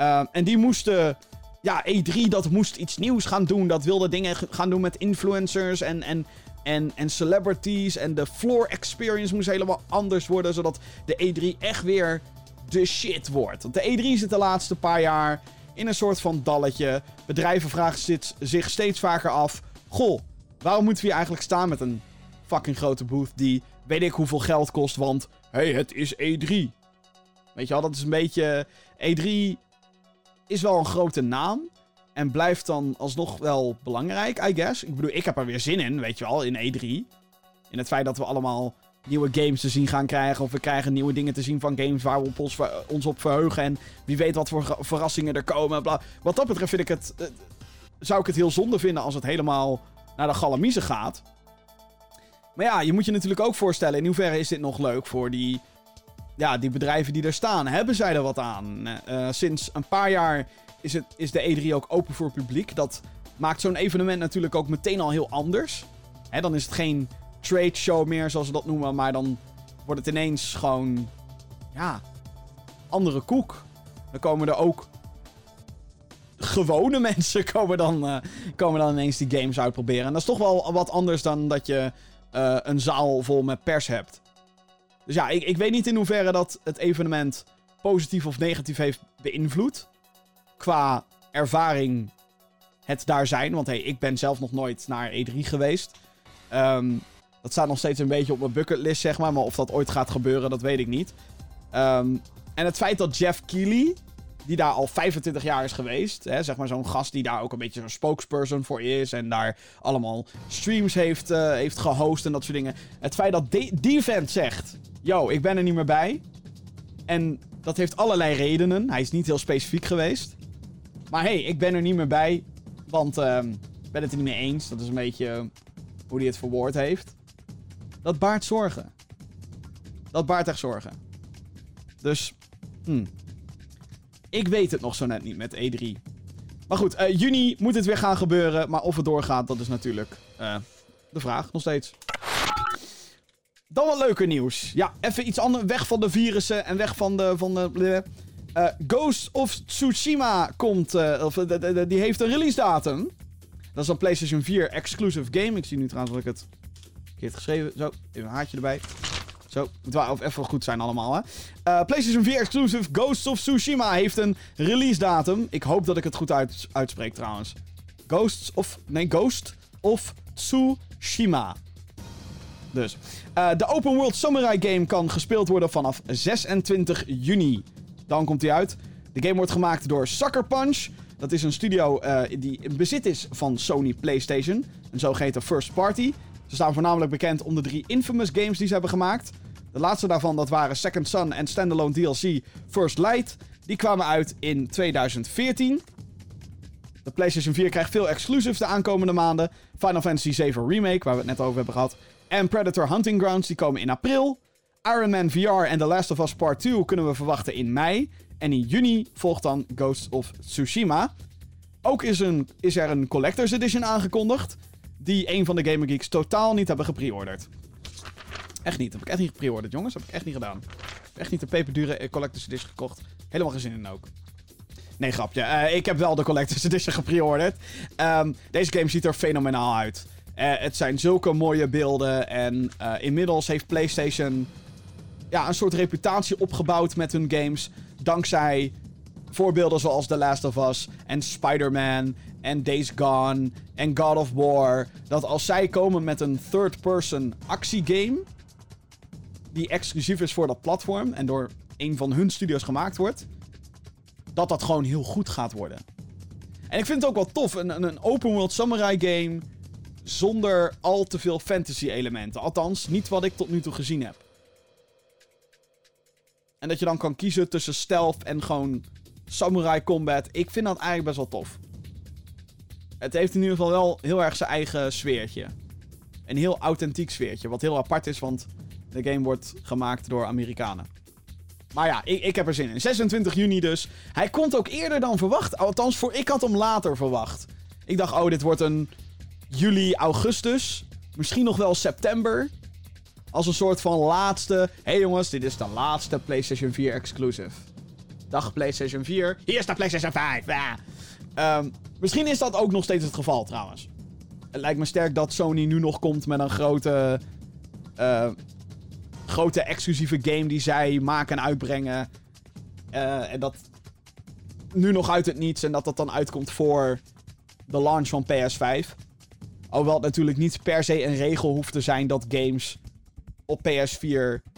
Uh, en die moesten, ja, E3, dat moest iets nieuws gaan doen. Dat wilde dingen gaan doen met influencers en, en en, en celebrities. En de floor experience moest helemaal anders worden. Zodat de E3 echt weer de shit wordt. Want de E3 zit de laatste paar jaar in een soort van dalletje. Bedrijven vragen zich steeds vaker af: Goh, waarom moeten we hier eigenlijk staan met een fucking grote booth die weet ik hoeveel geld kost? Want hey, het is E3. Weet je wel, dat is een beetje. E3 is wel een grote naam. En blijft dan alsnog wel belangrijk, I guess. Ik bedoel, ik heb er weer zin in, weet je wel, in E3. In het feit dat we allemaal nieuwe games te zien gaan krijgen. Of we krijgen nieuwe dingen te zien van games waar we op ons, op verheugen. En wie weet wat voor verrassingen er komen. Bla. Wat dat betreft vind ik het, eh, zou ik het heel zonde vinden als het helemaal naar de galamiezen gaat. Maar ja, je moet je natuurlijk ook voorstellen, in hoeverre is dit nog leuk voor die, ja, die bedrijven die er staan? Hebben zij er wat aan? Uh, sinds een paar jaar is, het, is de E3 ook open voor publiek. Dat maakt zo'n evenement natuurlijk ook meteen al heel anders. Hè, dan is het geen trade show meer, zoals we dat noemen. Maar dan wordt het ineens gewoon. Ja. Andere koek. Dan komen er ook. Gewone mensen komen dan, uh, komen dan ineens die games uitproberen. En dat is toch wel wat anders dan dat je uh, een zaal vol met pers hebt. Dus ja, ik, ik weet niet in hoeverre dat het evenement positief of negatief heeft beïnvloed. Qua ervaring het daar zijn. Want hey, ik ben zelf nog nooit naar E3 geweest. Um, dat staat nog steeds een beetje op mijn bucketlist, zeg maar. Maar of dat ooit gaat gebeuren, dat weet ik niet. Um, en het feit dat Jeff Keighley, die daar al 25 jaar is geweest. Hè, zeg maar zo'n gast die daar ook een beetje zo'n spokesperson voor is. En daar allemaal streams heeft, uh, heeft gehost en dat soort dingen. Het feit dat die vent zegt: Yo, ik ben er niet meer bij. En dat heeft allerlei redenen. Hij is niet heel specifiek geweest. Maar hey, ik ben er niet meer bij. Want uh, ik ben het er niet mee eens. Dat is een beetje hoe hij het verwoord heeft. Dat baart zorgen. Dat baart echt zorgen. Dus, hmm. Ik weet het nog zo net niet met E3. Maar goed, uh, juni moet het weer gaan gebeuren. Maar of het doorgaat, dat is natuurlijk uh, de vraag nog steeds. Dan wat leuker nieuws. Ja, even iets anders. Weg van de virussen en weg van de. Van de uh, Ghost of Tsushima komt. of, die heeft een release datum. Dat is een PlayStation 4 exclusive game. Ik zie nu trouwens dat ik het verkeerd geschreven. Zo, even een haartje erbij. Zo, het wel even goed zijn allemaal, hè. Uh, PlayStation 4 exclusive Ghost of Tsushima heeft een release datum. Ik hoop dat ik het goed uit, uitspreek trouwens. Ghosts of... Nee, Ghost of Tsushima. Dus. Uh, de open world samurai game kan gespeeld worden vanaf 26 juni. Dan komt hij uit. De game wordt gemaakt door Sucker Punch. Dat is een studio uh, die in bezit is van Sony PlayStation. Een zogeheten first party. Ze staan voornamelijk bekend om de drie Infamous games die ze hebben gemaakt. De laatste daarvan dat waren Second Son en standalone DLC First Light. Die kwamen uit in 2014. De PlayStation 4 krijgt veel exclusives de aankomende maanden. Final Fantasy VII Remake, waar we het net over hebben gehad. En Predator Hunting Grounds, die komen in april. Iron Man VR en The Last of Us Part 2 kunnen we verwachten in mei. En in juni volgt dan Ghost of Tsushima. Ook is, een, is er een Collector's Edition aangekondigd. Die een van de Gamer Geeks totaal niet hebben gepreorderd. Echt niet. Heb ik echt niet gepreorderd, jongens. Heb ik echt niet gedaan. Ik echt niet de peperdure Collector's Edition gekocht. Helemaal geen zin in ook. Nee, grapje. Uh, ik heb wel de Collector's Edition gepreorderd. Um, deze game ziet er fenomenaal uit. Uh, het zijn zulke mooie beelden. En inmiddels heeft PlayStation ja, een soort reputatie opgebouwd met hun games. Dankzij voorbeelden zoals The Last of Us en Spider-Man en Days Gone en God of War. Dat als zij komen met een third-person actiegame. Die exclusief is voor dat platform en door een van hun studios gemaakt wordt. Dat dat gewoon heel goed gaat worden. En ik vind het ook wel tof. Een, een open world samurai game. Zonder al te veel fantasy elementen. Althans, niet wat ik tot nu toe gezien heb. En dat je dan kan kiezen tussen stealth en gewoon samurai combat. Ik vind dat eigenlijk best wel tof. Het heeft in ieder geval wel heel erg zijn eigen sfeertje. Een heel authentiek sfeertje. Wat heel apart is, want de game wordt gemaakt door Amerikanen. Maar ja, ik, ik heb er zin in. 26 juni dus. Hij komt ook eerder dan verwacht. Althans, voor, ik had hem later verwacht. Ik dacht, oh, dit wordt een juli, augustus. Misschien nog wel september. Als een soort van laatste. Hé hey jongens, dit is de laatste PlayStation 4 exclusive. Dag PlayStation 4. Hier is de PlayStation 5. Ja. Um, misschien is dat ook nog steeds het geval trouwens. Het lijkt me sterk dat Sony nu nog komt met een grote. Uh, grote exclusieve game die zij maken en uitbrengen. Uh, en dat. nu nog uit het niets en dat dat dan uitkomt voor de launch van PS5. Alhoewel het natuurlijk niet per se een regel hoeft te zijn dat games op PS4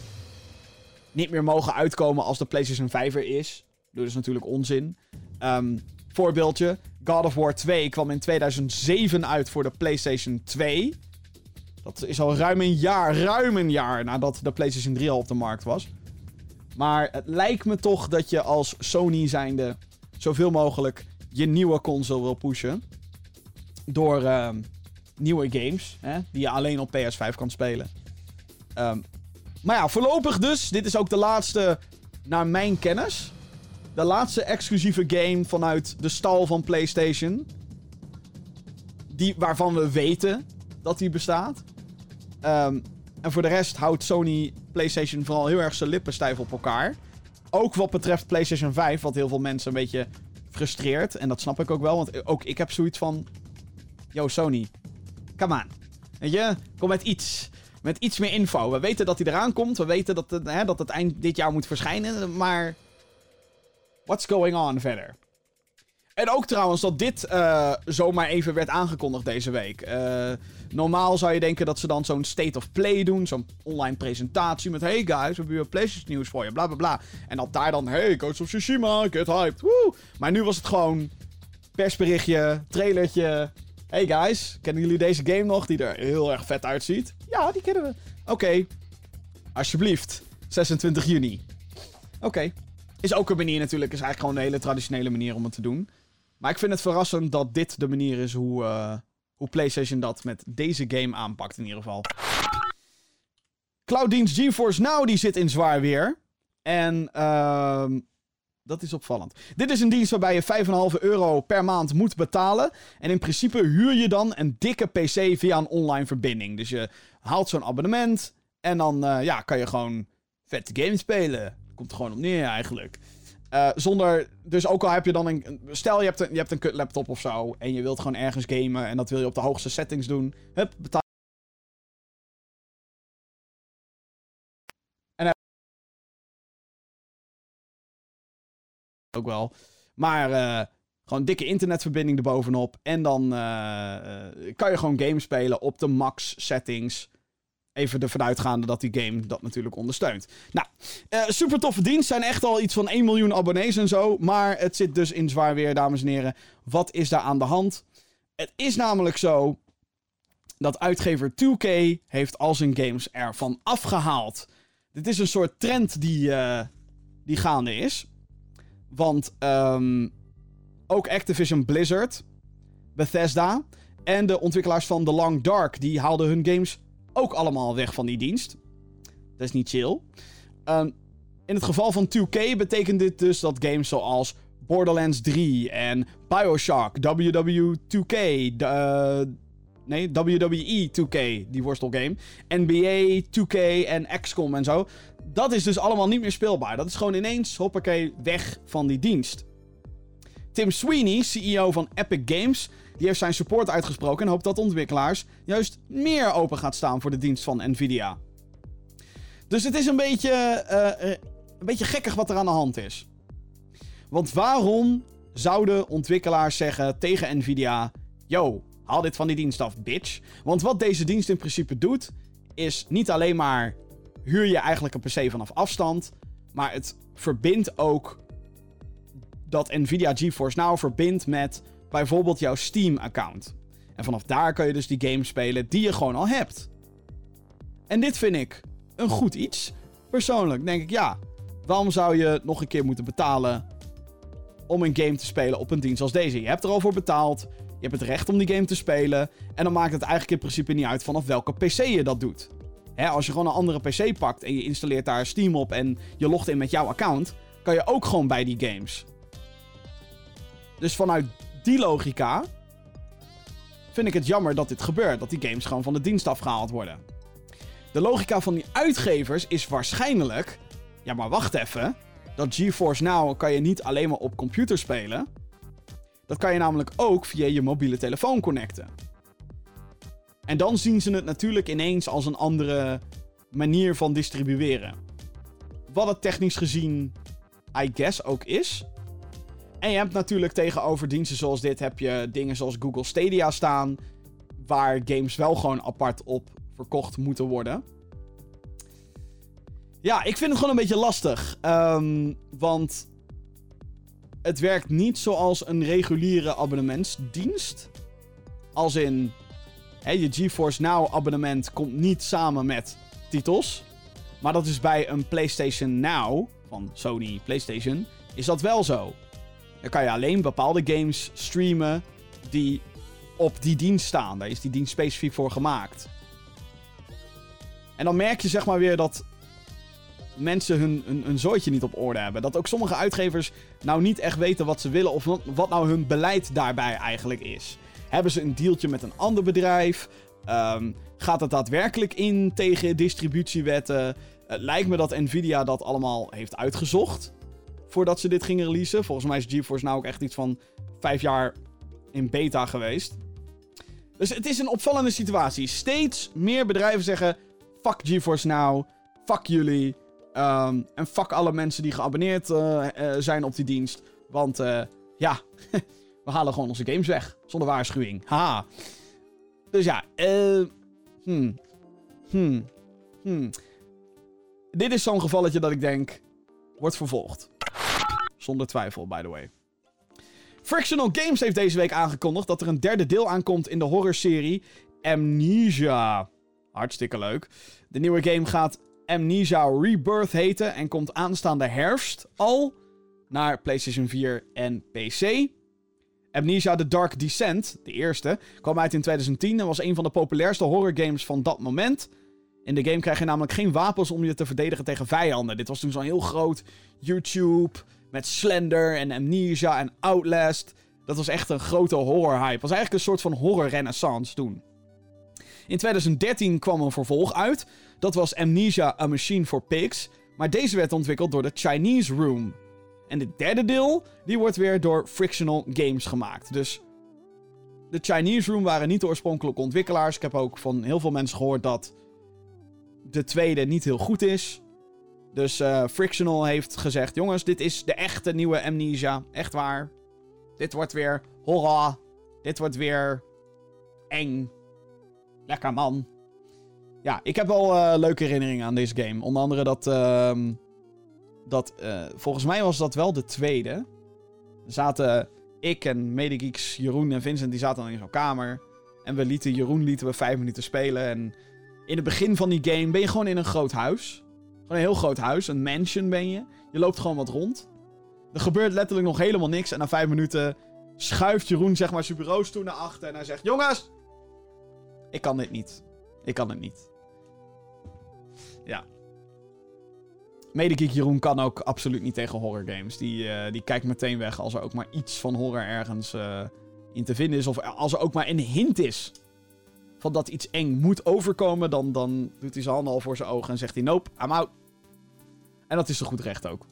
niet meer mogen uitkomen als de PlayStation 5 er is. Dat is natuurlijk onzin. Um, voorbeeldje. God of War 2 kwam in 2007 uit voor de PlayStation 2. Dat is al ruim een jaar, ruim een jaar nadat de PlayStation 3 al op de markt was. Maar het lijkt me toch dat je als Sony zijnde zoveel mogelijk je nieuwe console wil pushen. Door uh, nieuwe games, hè, die je alleen op PS5 kan spelen. Um, maar ja, voorlopig dus. Dit is ook de laatste, naar mijn kennis. De laatste exclusieve game vanuit de stal van PlayStation. Die, waarvan we weten dat die bestaat. Um, en voor de rest houdt Sony PlayStation vooral heel erg zijn lippen stijf op elkaar. Ook wat betreft PlayStation 5, wat heel veel mensen een beetje frustreert. En dat snap ik ook wel, want ook ik heb zoiets van... Yo, Sony. Come on. Weet je, kom met iets. Met iets meer info. We weten dat hij eraan komt. We weten dat hè, dat het eind dit jaar moet verschijnen. Maar... What's going on verder? En ook trouwens dat dit uh, zomaar even werd aangekondigd deze week. Uh, normaal zou je denken dat ze dan zo'n state of play doen. Zo'n online presentatie met... Hey guys, we hebben weer nieuws voor je. Bla bla bla. En dat daar dan... Hey, Coach of Tsushima, get hyped. Woe! Maar nu was het gewoon... Persberichtje, trailertje. Hey guys, kennen jullie deze game nog? Die er heel erg vet uitziet. Ja, die kennen we. Oké. Alsjeblieft. 26 juni. Oké. Is ook een manier natuurlijk. Is eigenlijk gewoon een hele traditionele manier om het te doen. Maar ik vind het verrassend dat dit de manier is hoe, uh, hoe PlayStation dat met deze game aanpakt in ieder geval. Clouddienst GeForce Now die zit in zwaar weer. En uh, dat is opvallend. Dit is een dienst waarbij je 5,5 euro per maand moet betalen. En in principe huur je dan een dikke PC via een online verbinding. Dus je haalt zo'n abonnement. En dan uh, ja, kan je gewoon vette games spelen. Komt er gewoon op neer eigenlijk. Uh, zonder, dus ook al heb je dan een. Stel je hebt een, je hebt een kut laptop of zo. En je wilt gewoon ergens gamen. En dat wil je op de hoogste settings doen. Hup, betaal. En ook wel. Maar uh, gewoon dikke internetverbinding erbovenop. En dan uh, kan je gewoon games spelen op de max settings. Even ervan uitgaande dat die game dat natuurlijk ondersteunt. Nou, uh, super toffe dienst. Zijn echt al iets van 1 miljoen abonnees en zo. Maar het zit dus in zwaar weer, dames en heren. Wat is daar aan de hand? Het is namelijk zo dat uitgever 2K heeft al zijn games ervan afgehaald. Dit is een soort trend die, uh, die gaande is. Want um, ook Activision Blizzard, Bethesda en de ontwikkelaars van The Long Dark... die haalden hun games ook allemaal weg van die dienst. Dat is niet chill. Um, in het geval van 2K betekent dit dus dat games zoals Borderlands 3 en Bioshock, WW2K, uh, nee, WWE 2K, die worstelgame, NBA 2K en XCOM en zo, dat is dus allemaal niet meer speelbaar. Dat is gewoon ineens, hoppakee, weg van die dienst. Tim Sweeney, CEO van Epic Games, die heeft zijn support uitgesproken en hoopt dat ontwikkelaars juist meer open gaat staan voor de dienst van Nvidia. Dus het is een beetje, uh, een beetje gekkig wat er aan de hand is. Want waarom zouden ontwikkelaars zeggen tegen Nvidia: Yo, haal dit van die dienst af, bitch? Want wat deze dienst in principe doet, is niet alleen maar huur je eigenlijk een PC vanaf afstand, maar het verbindt ook dat Nvidia GeForce Now verbindt met bijvoorbeeld jouw Steam-account. En vanaf daar kan je dus die games spelen die je gewoon al hebt. En dit vind ik een goed iets. Persoonlijk denk ik, ja, waarom zou je nog een keer moeten betalen om een game te spelen op een dienst als deze? Je hebt er al voor betaald, je hebt het recht om die game te spelen. En dan maakt het eigenlijk in principe niet uit vanaf welke PC je dat doet. Hè, als je gewoon een andere PC pakt en je installeert daar Steam op en je logt in met jouw account, kan je ook gewoon bij die games. Dus vanuit die logica vind ik het jammer dat dit gebeurt. Dat die games gewoon van de dienst afgehaald worden. De logica van die uitgevers is waarschijnlijk... Ja, maar wacht even. Dat GeForce Now kan je niet alleen maar op computer spelen. Dat kan je namelijk ook via je mobiele telefoon connecten. En dan zien ze het natuurlijk ineens als een andere manier van distribueren. Wat het technisch gezien, I guess, ook is. En je hebt natuurlijk tegenover diensten zoals dit heb je dingen zoals Google Stadia staan. Waar games wel gewoon apart op verkocht moeten worden. Ja, ik vind het gewoon een beetje lastig. Ehm, want het werkt niet zoals een reguliere abonnementsdienst. Als in, hè, je GeForce Now abonnement komt niet samen met titels. Maar dat is bij een PlayStation Now van Sony PlayStation is dat wel zo. Dan kan je alleen bepaalde games streamen die op die dienst staan. Daar is die dienst specifiek voor gemaakt. En dan merk je zeg maar weer dat mensen hun, hun, hun zooitje niet op orde hebben. Dat ook sommige uitgevers nou niet echt weten wat ze willen of wat, nou hun beleid daarbij eigenlijk is. Hebben ze een dealtje met een ander bedrijf? Ehm, gaat het daadwerkelijk in tegen distributiewetten? Het lijkt me dat Nvidia dat allemaal heeft uitgezocht. Voordat ze dit gingen releasen. Volgens mij is GeForce nou ook echt iets van vijf jaar in beta geweest. Dus het is een opvallende situatie. Steeds meer bedrijven zeggen: fuck GeForce Now. Fuck jullie. Ehm, en fuck alle mensen die geabonneerd uh, uh, zijn op die dienst. Want uh, ja, we halen gewoon onze games weg. Zonder waarschuwing. Haha. Dus ja, eh. Hmm. Hmm. Hmm. Dit is zo'n gevalletje dat ik denk. Wordt vervolgd. Zonder twijfel, by the way. Frictional Games heeft deze week aangekondigd dat er een derde deel aankomt in de horrorserie Amnesia. Hartstikke leuk. De nieuwe game gaat Amnesia Rebirth heten en komt aanstaande herfst al naar PlayStation 4 en PC. Amnesia The Dark Descent, de eerste, kwam uit in 2010 en was een van de populairste horrorgames van dat moment. In de game krijg je namelijk geen wapens om je te verdedigen tegen vijanden. Dit was toen zo'n heel groot YouTube met Slender en Amnesia en Outlast. Dat was echt een grote horror-hype. Was eigenlijk een soort van horror-renaissance toen. In 2013 kwam een vervolg uit. Dat was Amnesia A Machine for Pigs. Maar deze werd ontwikkeld door de Chinese Room. En de derde deel, die wordt weer door Frictional Games gemaakt. Dus de Chinese Room waren niet de oorspronkelijke ontwikkelaars. Ik heb ook van heel veel mensen gehoord dat de tweede niet heel goed is. Dus uh, Frictional heeft gezegd: jongens, dit is de echte nieuwe Amnesia. Echt waar. Dit wordt weer horror. Dit wordt weer eng. Lekker man. Ja, ik heb wel uh, leuke herinneringen aan deze game. Onder andere dat. Uh, dat uh, volgens mij was dat wel de tweede. Zaten ik en Medegeeks, Jeroen en Vincent, die zaten dan in zo'n kamer. En we lieten Jeroen lieten we vijf minuten spelen. En in het begin van die game ben je gewoon in een groot huis. Gewoon een heel groot huis, een mansion ben je. Je loopt gewoon wat rond. Er gebeurt letterlijk nog helemaal niks. En na vijf minuten schuift Jeroen zeg maar zijn bureaustoel naar achter. En hij zegt, jongens, ik kan dit niet. Ik kan het niet. Ja. Medegeek Jeroen kan ook absoluut niet tegen horror games. Die, uh, die kijkt meteen weg als er ook maar iets van horror ergens uh, in te vinden is. Of als er ook maar een hint is van dat iets eng moet overkomen. Dan, dan doet hij zijn handen al voor zijn ogen en zegt hij nope, I'm out. En dat is zo goed recht ook.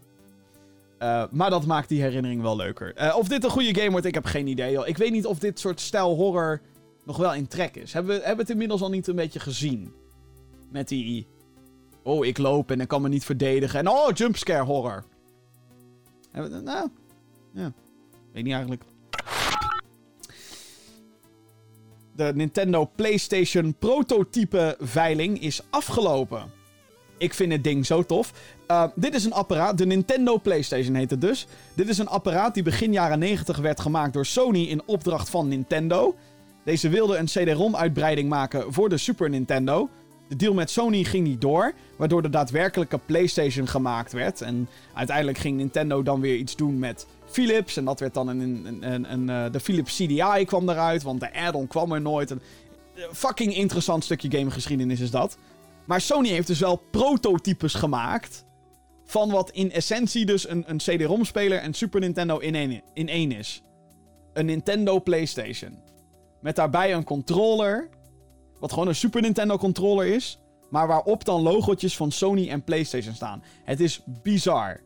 Uh, maar dat maakt die herinnering wel leuker. of dit een goede game wordt, ik heb geen idee. Ik weet niet of dit soort stijl horror nog wel in trek is. Hebben we hebben het inmiddels al niet een beetje gezien? Met die... Oh, ik loop en ik kan me niet verdedigen. En oh, jumpscare horror. Hebben we, nou, ja. Weet niet eigenlijk. De Nintendo PlayStation prototype veiling is afgelopen. Ik vind het ding zo tof. Uh, dit is een apparaat, de Nintendo PlayStation heet het dus. Dit is een apparaat die begin jaren 90 werd gemaakt door Sony in opdracht van Nintendo. Deze wilde een CD-ROM-uitbreiding maken voor de Super Nintendo. De deal met Sony ging niet door, waardoor de daadwerkelijke PlayStation gemaakt werd. En uiteindelijk ging Nintendo dan weer iets doen met Philips. En dat werd dan een. een, een, een uh, de Philips CDI kwam eruit, want de add-on kwam er nooit. Een fucking interessant stukje gamegeschiedenis is dat. Maar Sony heeft dus wel prototypes gemaakt. Van wat in essentie dus een, een CD-ROM-speler en Super Nintendo in één, in één is. Een Nintendo PlayStation. Met daarbij een controller. Wat gewoon een Super Nintendo controller is. Maar waarop dan logotjes van Sony en PlayStation staan. Het is bizar.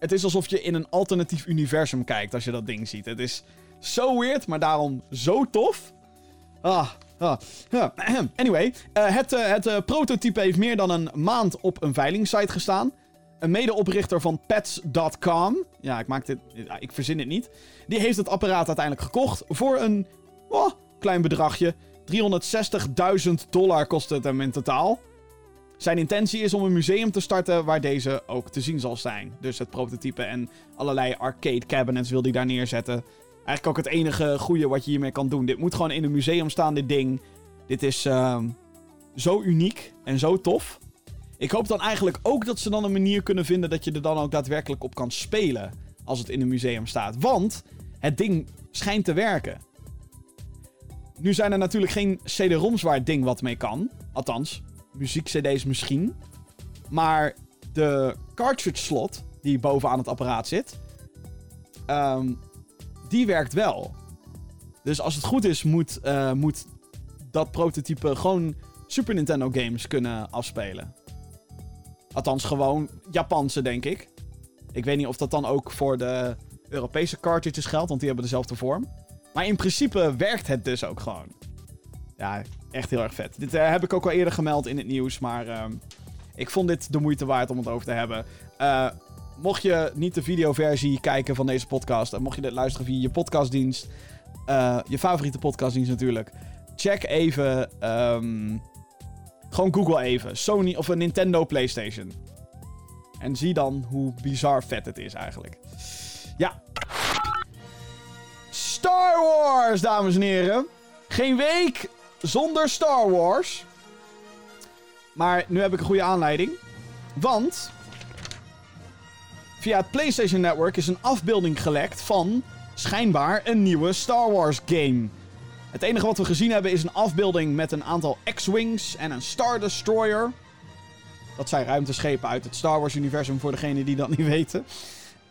Het is alsof je in een alternatief universum kijkt als je dat ding ziet. Het is zo weird, maar daarom zo tof. Ah, ah, ja. Anyway, uh, het, uh, het uh, prototype heeft meer dan een maand op een veilingsite gestaan. een medeoprichter van Pets.com. Ja, ik maak dit. Ik verzin het niet. Die heeft het apparaat uiteindelijk gekocht voor een oh, klein bedragje. 360.000 dollar kost het hem in totaal. Zijn intentie is om een museum te starten waar deze ook te zien zal zijn. Dus het prototype en allerlei arcade cabinets wil hij daar neerzetten. Eigenlijk ook het enige goede wat je hiermee kan doen. Dit moet gewoon in een museum staan, dit ding. Dit is uh, zo uniek en zo tof. Ik hoop dan eigenlijk ook dat ze dan een manier kunnen vinden dat je er dan ook daadwerkelijk op kan spelen. Als het in een museum staat. Want het ding schijnt te werken. Nu zijn er natuurlijk geen CD-ROMs waar het ding wat mee kan. Althans, muziek-CD's misschien. Maar de cartridge slot die bovenaan het apparaat zit. Um, die werkt wel. Dus als het goed is, moet, uh, moet dat prototype gewoon Super Nintendo games kunnen afspelen. Althans, gewoon Japanse, denk ik. Ik weet niet of dat dan ook voor de Europese cartridges geldt, want die hebben dezelfde vorm. Maar in principe werkt het dus ook gewoon. Ja, echt heel erg vet. Dit uh, heb ik ook al eerder gemeld in het nieuws, maar uh, ik vond dit de moeite waard om het over te hebben. Uh, mocht je niet de videoversie kijken van deze podcast, en mocht je dit luisteren via je podcastdienst, uh, je favoriete podcastdienst natuurlijk, check even, um, gewoon Google even, Sony of een Nintendo PlayStation. En zie dan hoe bizar vet het is eigenlijk. Ja. Star Wars, dames en heren. Geen week zonder Star Wars. Maar nu heb ik een goede aanleiding. Want via het PlayStation Network is een afbeelding gelekt van schijnbaar een nieuwe Star Wars game. Het enige wat we gezien hebben is een afbeelding met een aantal X-Wings en een Star Destroyer. Dat zijn ruimteschepen uit het Star Wars-universum voor degenen die dat niet weten.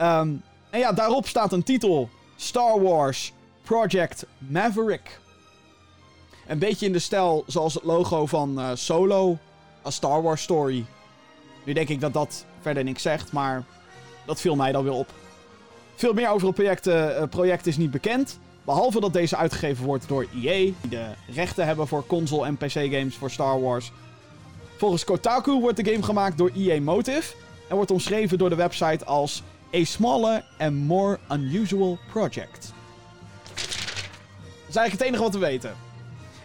Um, en ja, daarop staat een titel: Star Wars Project Maverick. Een beetje in de stijl zoals het logo van uh, Solo, A Star Wars Story. Nu denk ik dat dat verder niks zegt, maar dat viel mij dan weer op. Veel meer over het project, uh, project is niet bekend. Behalve dat deze uitgegeven wordt door EA, die de rechten hebben voor console- en PC-games voor Star Wars. Volgens Kotaku wordt de game gemaakt door EA Motive en wordt omschreven door de website als a smaller and more unusual project. Dat is eigenlijk het enige wat we weten.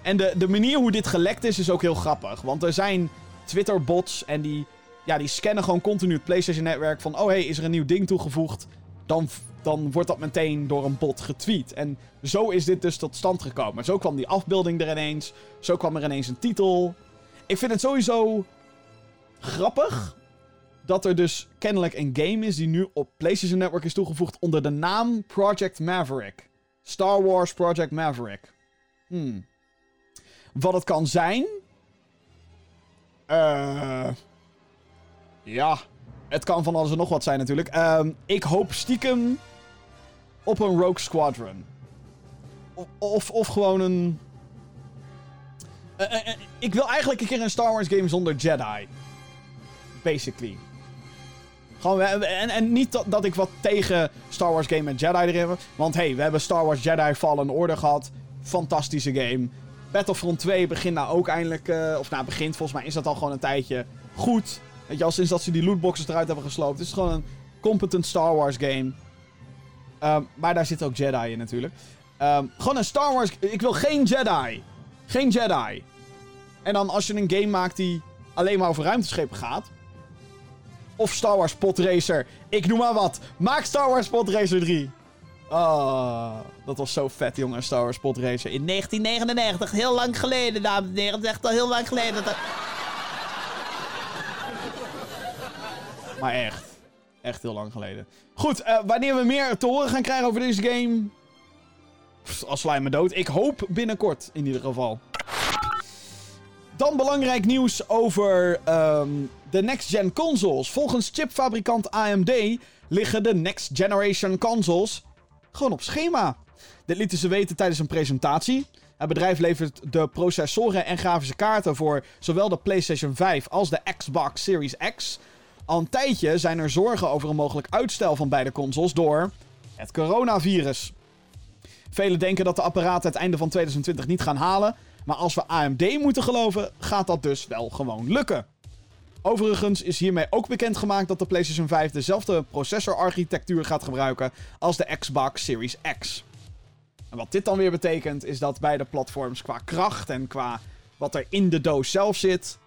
En de, de manier hoe dit gelekt is, is ook heel grappig. Want er zijn Twitter-bots en die, ja, die scannen gewoon continu het PlayStation-netwerk van... Oh, hey, is er een nieuw ding toegevoegd? Dan, dan wordt dat meteen door een bot getweet. En zo is dit dus tot stand gekomen. Zo kwam die afbeelding er ineens. Zo kwam er ineens een titel. Ik vind het sowieso grappig dat er dus kennelijk een game is die nu op PlayStation Network is toegevoegd onder de naam Project Maverick. Star Wars Project Maverick. Hmm. Wat het kan zijn. Uh, ja. Het kan van alles en nog wat zijn natuurlijk. Uh, ik hoop stiekem op een Rogue Squadron. Of, of, gewoon een. Uh, uh, ik wil eigenlijk een keer een Star Wars game zonder Jedi. Basically. Gewoon, en, en niet dat, dat ik wat tegen Star Wars game met Jedi erin heb. Want hey, we hebben Star Wars Jedi Fallen Order gehad. Fantastische game. Battlefront 2 begint nou ook eindelijk... Uh, of nou, begint volgens mij is dat al gewoon een tijdje goed. Weet je, al sinds dat ze die lootboxes eruit hebben gesloopt. Het is gewoon een competent Star Wars game. Um, maar daar zit ook Jedi in natuurlijk. Um, gewoon een Star Wars... Ik wil geen Jedi. Geen Jedi. En dan als je een game maakt die alleen maar over ruimteschepen gaat... Of Star Wars Pod Racer. Ik noem maar wat. Maak Star Wars Pod Racer 3. Oh, dat was zo vet, jongen. Star Wars Pod Racer. In 1999. Heel lang geleden, dames en heren. Het is echt al heel lang geleden. Maar echt. Echt heel lang geleden. Goed, uh, wanneer we meer te horen gaan krijgen over deze game... Als slijm me dood. Ik hoop binnenkort, in ieder geval. Dan belangrijk nieuws over um, de next-gen consoles. Volgens chipfabrikant AMD liggen de next generation consoles gewoon op schema. Dit lieten ze weten tijdens een presentatie. Het bedrijf levert de processoren en grafische kaarten voor zowel de PlayStation 5 als de Xbox Series X. Al een tijdje zijn er zorgen over een mogelijk uitstel van beide consoles door het coronavirus. Velen denken dat de apparaten het einde van 2020 niet gaan halen. Maar als we AMD moeten geloven, gaat dat dus wel gewoon lukken. Overigens is hiermee ook bekendgemaakt dat de PlayStation 5 dezelfde processorarchitectuur gaat gebruiken als de Xbox Series X. En wat dit dan weer betekent, is dat beide platforms qua kracht en qua wat er in de doos zelf zit,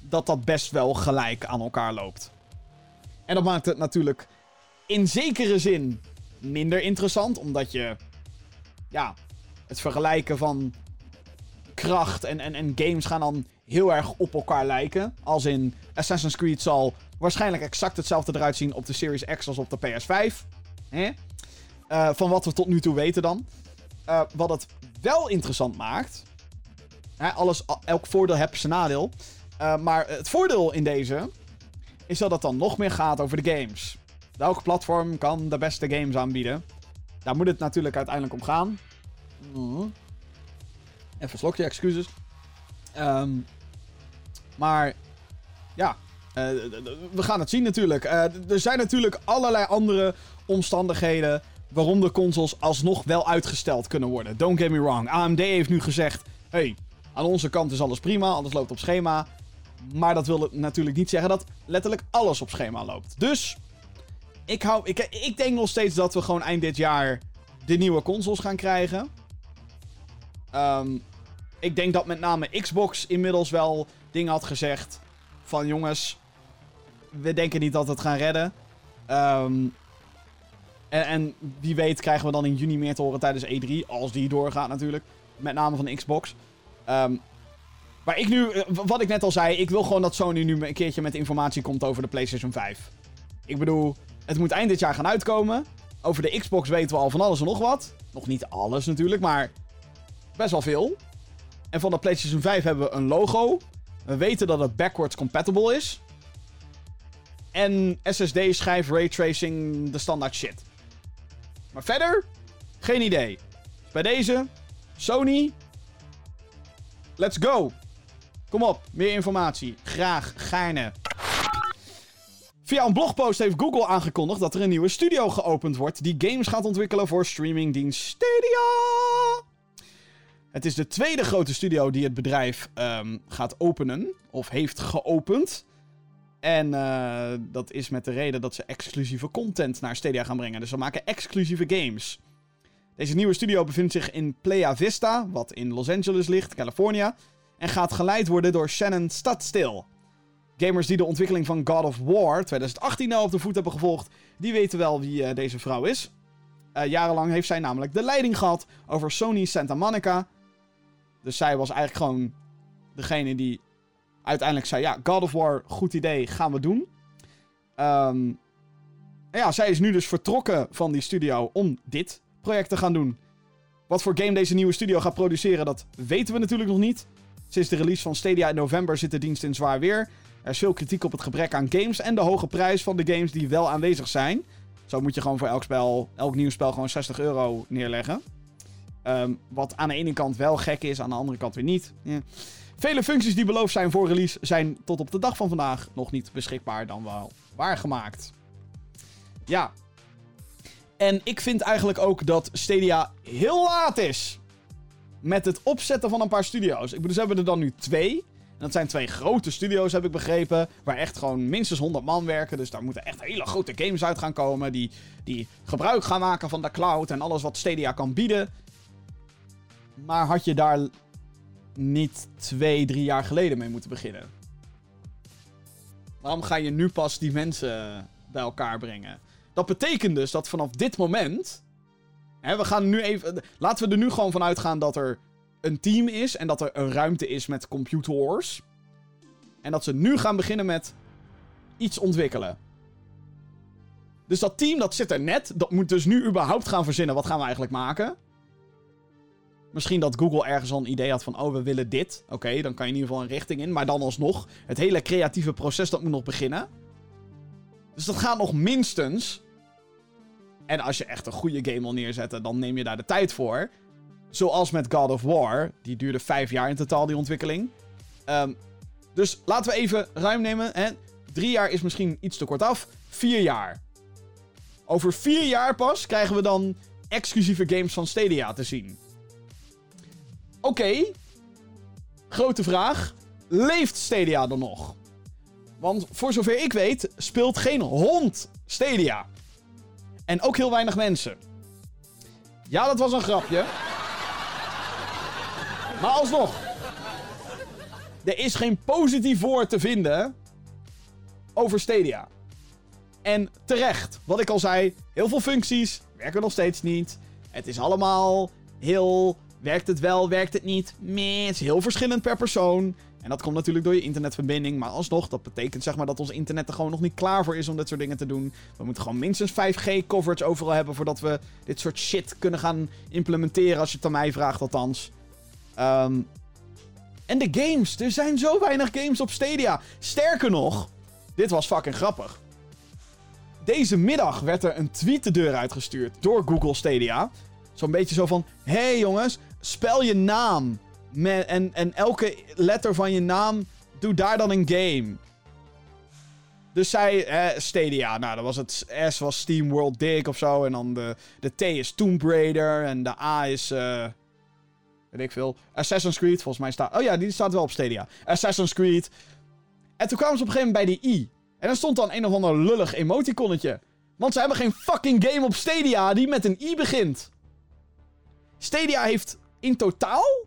dat dat best wel gelijk aan elkaar loopt. En dat maakt het natuurlijk in zekere zin minder interessant, omdat je, ja, het vergelijken van kracht en, en, en games gaan dan heel erg op elkaar lijken. Als in Assassin's Creed zal waarschijnlijk exact hetzelfde eruit zien op de Series X als op de PS5. Hè? Uh, van wat we tot nu toe weten dan. Uh, wat het wel interessant maakt. Hè, alles, elk voordeel heeft zijn nadeel. Uh, maar het voordeel in deze is dat het dan nog meer gaat over de games. Welk platform kan de beste games aanbieden? Daar moet het natuurlijk uiteindelijk om gaan. Mm. Even een slokje, excuses. Um, maar ja, uh, we gaan het zien natuurlijk. Uh, er zijn natuurlijk allerlei andere omstandigheden waarom de consoles alsnog wel uitgesteld kunnen worden. Don't get me wrong. AMD heeft nu gezegd: hey, aan onze kant is alles prima, alles loopt op schema. Maar dat wil natuurlijk niet zeggen dat letterlijk alles op schema loopt. Dus ik, hou, ik, ik denk nog steeds dat we gewoon eind dit jaar de nieuwe consoles gaan krijgen. Um, ik denk dat met name Xbox inmiddels wel dingen had gezegd. Van jongens, we denken niet dat we het gaan redden. Um, en, wie weet krijgen we dan in juni meer te horen tijdens E3. Als die doorgaat natuurlijk. Met name van Xbox. Um, maar ik nu, eh, wat ik net al zei, ik wil gewoon dat Sony nu een keertje met informatie komt over de PlayStation 5. Ik bedoel, het moet eind dit jaar gaan uitkomen. Over de Xbox weten we al van alles en nog wat. Nog niet alles natuurlijk, maar best wel veel. En van de PlayStation 5 hebben we een logo. We weten dat het backwards compatible is. En SSD, schijf, raytracing, de standaard shit. Maar verder, geen idee. Bij deze, Sony, let's go. Kom op, meer informatie. Graag, gaarne. Via een blogpost heeft Google aangekondigd dat er een nieuwe studio geopend wordt die games gaat ontwikkelen voor streamingdienst Stadia. Het is de tweede grote studio die het bedrijf um, gaat openen. Of heeft geopend. En uh, dat is met de reden dat ze exclusieve content naar Stadia gaan brengen. Dus ze maken exclusieve games. Deze nieuwe studio bevindt zich in Playa Vista, wat in Los Angeles ligt, California. En gaat geleid worden door Shannon Stadstill. Gamers die de ontwikkeling van God of War 2018 al op de voet hebben gevolgd, die weten wel wie uh, deze vrouw is. Uh, jarenlang heeft zij namelijk de leiding gehad over Sony Santa Monica, dus zij was eigenlijk gewoon degene die uiteindelijk zei: Ja, God of War, goed idee, gaan we doen. Um, ja, zij is nu dus vertrokken van die studio om dit project te gaan doen. Wat voor game deze nieuwe studio gaat produceren, dat weten we natuurlijk nog niet. Sinds de release van Stadia in november zit de dienst in zwaar weer. Er is veel kritiek op het gebrek aan games en de hoge prijs van de games die wel aanwezig zijn. Zo moet je gewoon voor elk spel, elk nieuw spel gewoon 60 euro neerleggen. Um, wat aan de ene kant wel gek is, aan de andere kant weer niet. Vele functies die beloofd zijn voor release zijn tot op de dag van vandaag nog niet beschikbaar dan wel waargemaakt. Ja. En ik vind eigenlijk ook dat Stadia heel laat is. Met het opzetten van een paar studio's. Ik bedoel, ze hebben er dan nu twee. Dat zijn twee grote studio's, heb ik begrepen. Waar echt gewoon minstens 100 man werken. Dus daar moeten echt hele grote games uit gaan komen. Die, die gebruik gaan maken van de cloud en alles wat Stadia kan bieden. Maar had je daar niet twee, drie jaar geleden mee moeten beginnen? Waarom ga je nu pas die mensen bij elkaar brengen? Dat betekent dus dat vanaf dit moment. Hè, we gaan nu even. Laten we er nu gewoon van uitgaan dat er een team is en dat er een ruimte is met computers. En dat ze nu gaan beginnen met iets ontwikkelen. Dus dat team dat zit er net. Dat moet dus nu überhaupt gaan verzinnen. Wat gaan we eigenlijk maken? Misschien dat Google ergens al een idee had van, oh, we willen dit. Oké, dan kan je in ieder geval een richting in. Maar dan alsnog, het hele creatieve proces, dat moet nog beginnen. Dus dat gaat nog minstens... En als je echt een goede game wil neerzetten, dan neem je daar de tijd voor. Zoals met God of War. Die duurde vijf jaar in totaal, die ontwikkeling. Um, dus laten we even ruim nemen. Hè? Drie jaar is misschien iets te kort af. Vier jaar. Over vier jaar pas krijgen we dan exclusieve games van Stadia te zien. Oké. Grote vraag. Leeft Stadia dan nog? Want voor zover ik weet, speelt geen hond Stadia. En ook heel weinig mensen. Ja, dat was een grapje. Maar alsnog. Er is geen positief woord te vinden over Stadia. En terecht, wat ik al zei, heel veel functies werken nog steeds niet. Het is allemaal heel. Werkt het wel, werkt het niet? Meh, het is heel verschillend per persoon. En dat komt natuurlijk door je internetverbinding. Maar alsnog, dat betekent zeg maar dat ons internet er gewoon nog niet klaar voor is om dit soort dingen te doen. We moeten gewoon minstens 5G coverage overal hebben voordat we dit soort shit kunnen gaan implementeren. Als je het aan mij vraagt, althans. Ehm, en de games. Er zijn zo weinig games op Stadia. Sterker nog, dit was fucking grappig. Deze middag werd er een tweet de deur uitgestuurd door Google Stadia. Zo'n beetje zo van: hey jongens, spel je naam. En, en elke letter van je naam, doe daar dan een game. Dus zij, eh, Stadia, nou, dat was het S was Steam World Dig of zo. En dan de, de T is Tomb Raider. En de A is, uh, weet ik veel, Assassin's Creed. Volgens mij staat, oh ja, die staat wel op Stadia. Assassin's Creed. En toen kwamen ze op een gegeven moment bij die I. En dan stond dan een of ander lullig emoticonnetje. Want ze hebben geen fucking game op Stadia die met een I begint. Stadia heeft in totaal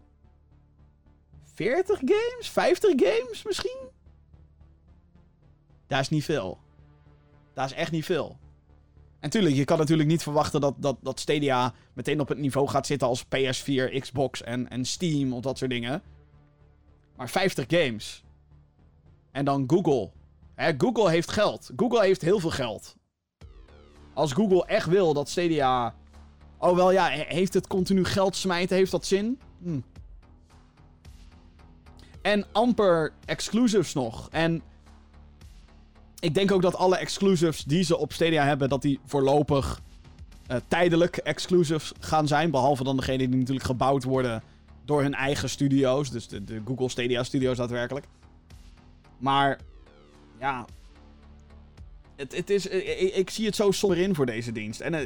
40 games? 50 games misschien? Dat is niet veel. Dat is echt niet veel. En tuurlijk, je kan natuurlijk niet verwachten dat, dat, dat Stadia meteen op het niveau gaat zitten als PS4, Xbox en, en Steam of dat soort dingen. Maar 50 games. En dan Google. Google heeft geld. Google heeft heel veel geld. Als Google echt wil dat Stadia. Oh wel ja, heeft het continu geld smijten? Heeft dat zin? Hm. En amper exclusives nog. En ik denk ook dat alle exclusives die ze op Stadia hebben, dat die voorlopig uh, tijdelijk exclusives gaan zijn. Behalve dan degene die natuurlijk gebouwd worden door hun eigen studio's. Dus de, Google Stadia Studios daadwerkelijk. Maar ja. Het, het is, ik, ik, zie het zo somber in voor deze dienst. En uh,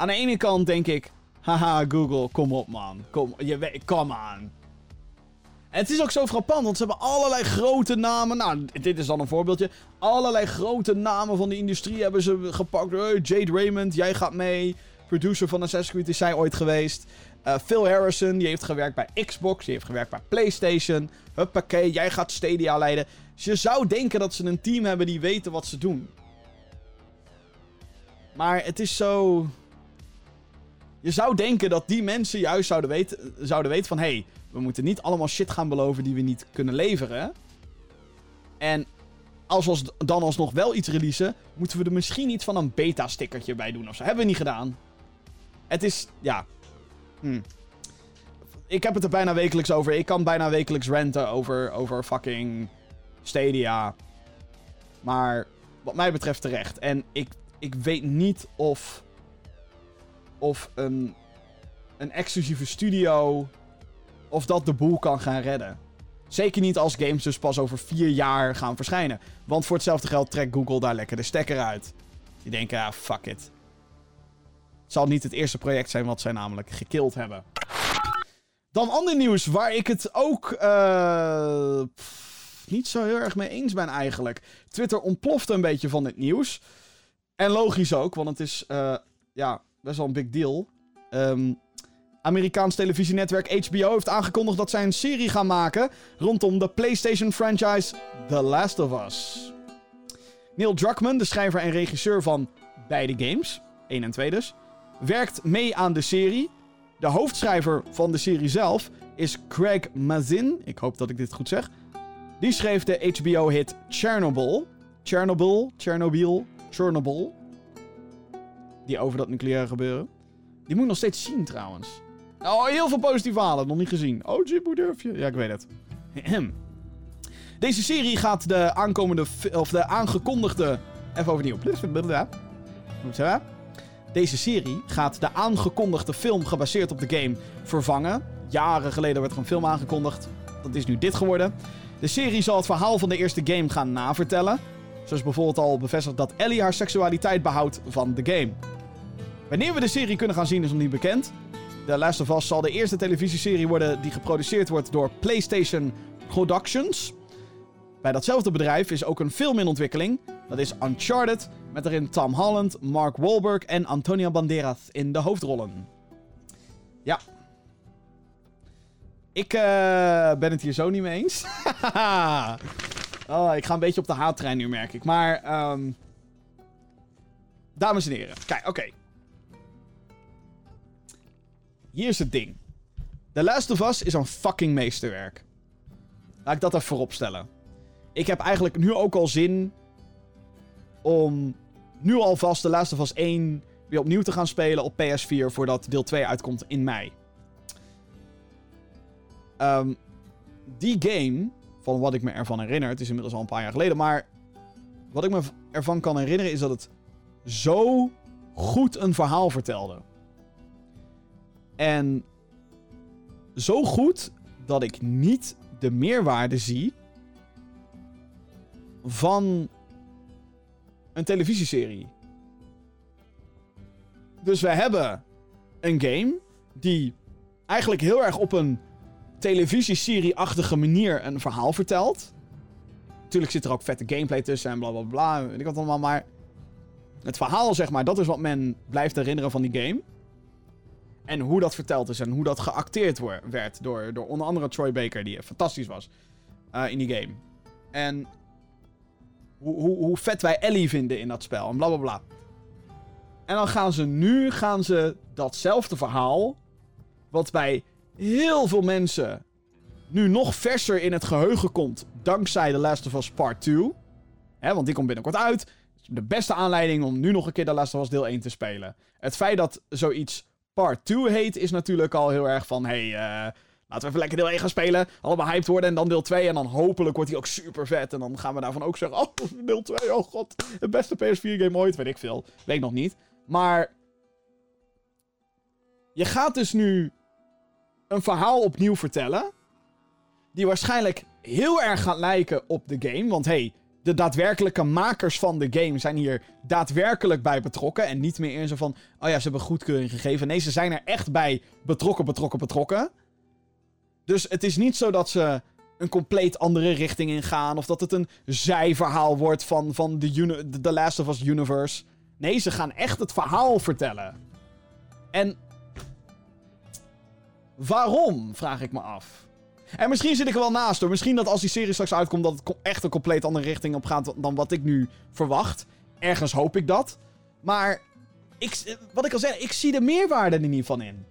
aan de ene kant denk ik. Haha, Google, kom op man. Kom, je, aan. En het is ook zo frappant, want ze hebben allerlei grote namen. Nou, dit is dan een voorbeeldje. Allerlei grote namen van de industrie hebben ze gepakt. Hey, Jade Raymond, jij gaat mee. Producer van Assassin's Creed is zij ooit geweest. Uh, Phil Harrison, die heeft gewerkt bij Xbox. Die heeft gewerkt bij PlayStation. Huppakee, jij gaat Stadia leiden. Dus je zou denken dat ze een team hebben die weten wat ze doen. Maar het is zo... Je zou denken dat die mensen juist zouden weten, zouden weten van... Hé, hey, we moeten niet allemaal shit gaan beloven die we niet kunnen leveren. En als we dan alsnog wel iets releasen, moeten we er misschien iets van een beta-stickertje bij doen of zo. Hebben we niet gedaan. Het is, ja. Hm. Ik heb het er bijna wekelijks over. Ik kan bijna wekelijks renten over, over fucking Stadia. Maar wat mij betreft terecht. En ik, ik weet niet of, of een, een exclusieve studio of dat de boel kan gaan redden. Zeker niet als games dus pas over vier jaar gaan verschijnen. Want voor hetzelfde geld trekt Google daar lekker de stekker uit. Die denken, ah, fuck it. Het zal niet het eerste project zijn wat zij namelijk gekild hebben. Dan ander nieuws waar ik het ook uh, niet zo heel erg mee eens ben eigenlijk. Twitter ontplofte een beetje van dit nieuws. En logisch ook, want het is uh, ja, best wel een big deal. Um, Amerikaans televisienetwerk HBO heeft aangekondigd dat zij een serie gaan maken rondom de PlayStation franchise The Last of Us. Neil Druckmann, de schrijver en regisseur van beide games, 1 en 2 dus, werkt mee aan de serie. De hoofdschrijver van de serie zelf is Craig Mazin. Ik hoop dat ik dit goed zeg. Die schreef de HBO-hit Chernobyl. Chernobyl, Chernobyl, Chernobyl. Die over dat nucleaire gebeuren. Die moet nog steeds zien trouwens. Oh, heel veel positieve verhalen. Nog niet gezien. Oh, Jim, hoe durf je? Ja, ik weet het. Deze serie gaat de aankomende... Of de aangekondigde... Even overnieuw. Deze serie gaat de aangekondigde film gebaseerd op de game vervangen. Jaren geleden werd er een film aangekondigd. Dat is nu dit geworden. De serie zal het verhaal van de eerste game gaan navertellen. Zoals bijvoorbeeld al bevestigd dat Ellie haar seksualiteit behoudt van de game. Wanneer we de serie kunnen gaan zien is nog niet bekend. The Last of Us zal de eerste televisieserie worden die geproduceerd wordt door PlayStation Productions. bij datzelfde bedrijf is ook een film in ontwikkeling. Dat is Uncharted, met erin Tom Holland, Mark Wahlberg en Antonio Banderas in de hoofdrollen. Ja. Ik uh, ben het hier zo niet mee eens. oh, ik ga een beetje op de haattrein nu, merk ik. Maar, um... dames en heren. Kijk, oké. Hier is het ding. The Last of Us is een fucking meesterwerk. Laat ik dat even voorop stellen. Ik heb eigenlijk nu ook al zin om nu alvast The Last of Us 1 weer opnieuw te gaan spelen op PS4 voordat deel 2 uitkomt in mei. Um, die game, van wat ik me ervan herinner, het is inmiddels al een paar jaar geleden, maar wat ik me ervan kan herinneren is dat het zo goed een verhaal vertelde. En zo goed dat ik niet de meerwaarde zie van een televisieserie. Dus we hebben een game die eigenlijk heel erg op een televisieserie-achtige manier een verhaal vertelt. Natuurlijk zit er ook vette gameplay tussen en bla bla bla. Weet ik wat allemaal, maar. Het verhaal, zeg maar, dat is wat men blijft herinneren van die game. En hoe dat verteld is en hoe dat geacteerd werd door, door onder andere Troy Baker, die fantastisch was uh, in die game. En hoe, hoe, hoe vet wij Ellie vinden in dat spel en bla bla bla. En dan gaan ze nu gaan ze datzelfde verhaal, wat bij heel veel mensen nu nog verser in het geheugen komt, dankzij The Last of Us Part 2. Hè, want die komt binnenkort uit. De beste aanleiding om nu nog een keer The Last of Us deel 1 te spelen. Het feit dat zoiets Part 2 heet, is natuurlijk al heel erg van... Hey, uh, laten we even lekker deel 1 gaan spelen. Allemaal hyped worden. En dan deel 2. En dan hopelijk wordt hij ook super vet. En dan gaan we daarvan ook zeggen... Oh, deel 2. Oh god. De beste PS4 game ooit. Weet ik veel. Weet nog niet. Maar... Je gaat dus nu... Een verhaal opnieuw vertellen. Die waarschijnlijk heel erg gaat lijken op de game. Want hey, de daadwerkelijke makers van de game zijn hier daadwerkelijk bij betrokken. En niet meer in zo van, oh ja, ze hebben goedkeuring gegeven. Nee, ze zijn er echt bij betrokken, betrokken, betrokken. Dus het is niet zo dat ze een compleet andere richting ingaan. Of dat het een zijverhaal wordt van, van de, The Last of Us universe. Nee, ze gaan echt het verhaal vertellen. En waarom, vraag ik me af. En misschien zit ik er wel naast hoor. Misschien dat als die serie straks uitkomt, dat het echt een compleet andere richting op gaat dan wat ik nu verwacht. Ergens hoop ik dat. Maar ik, wat ik al zei, ik zie de meerwaarde er niet van in.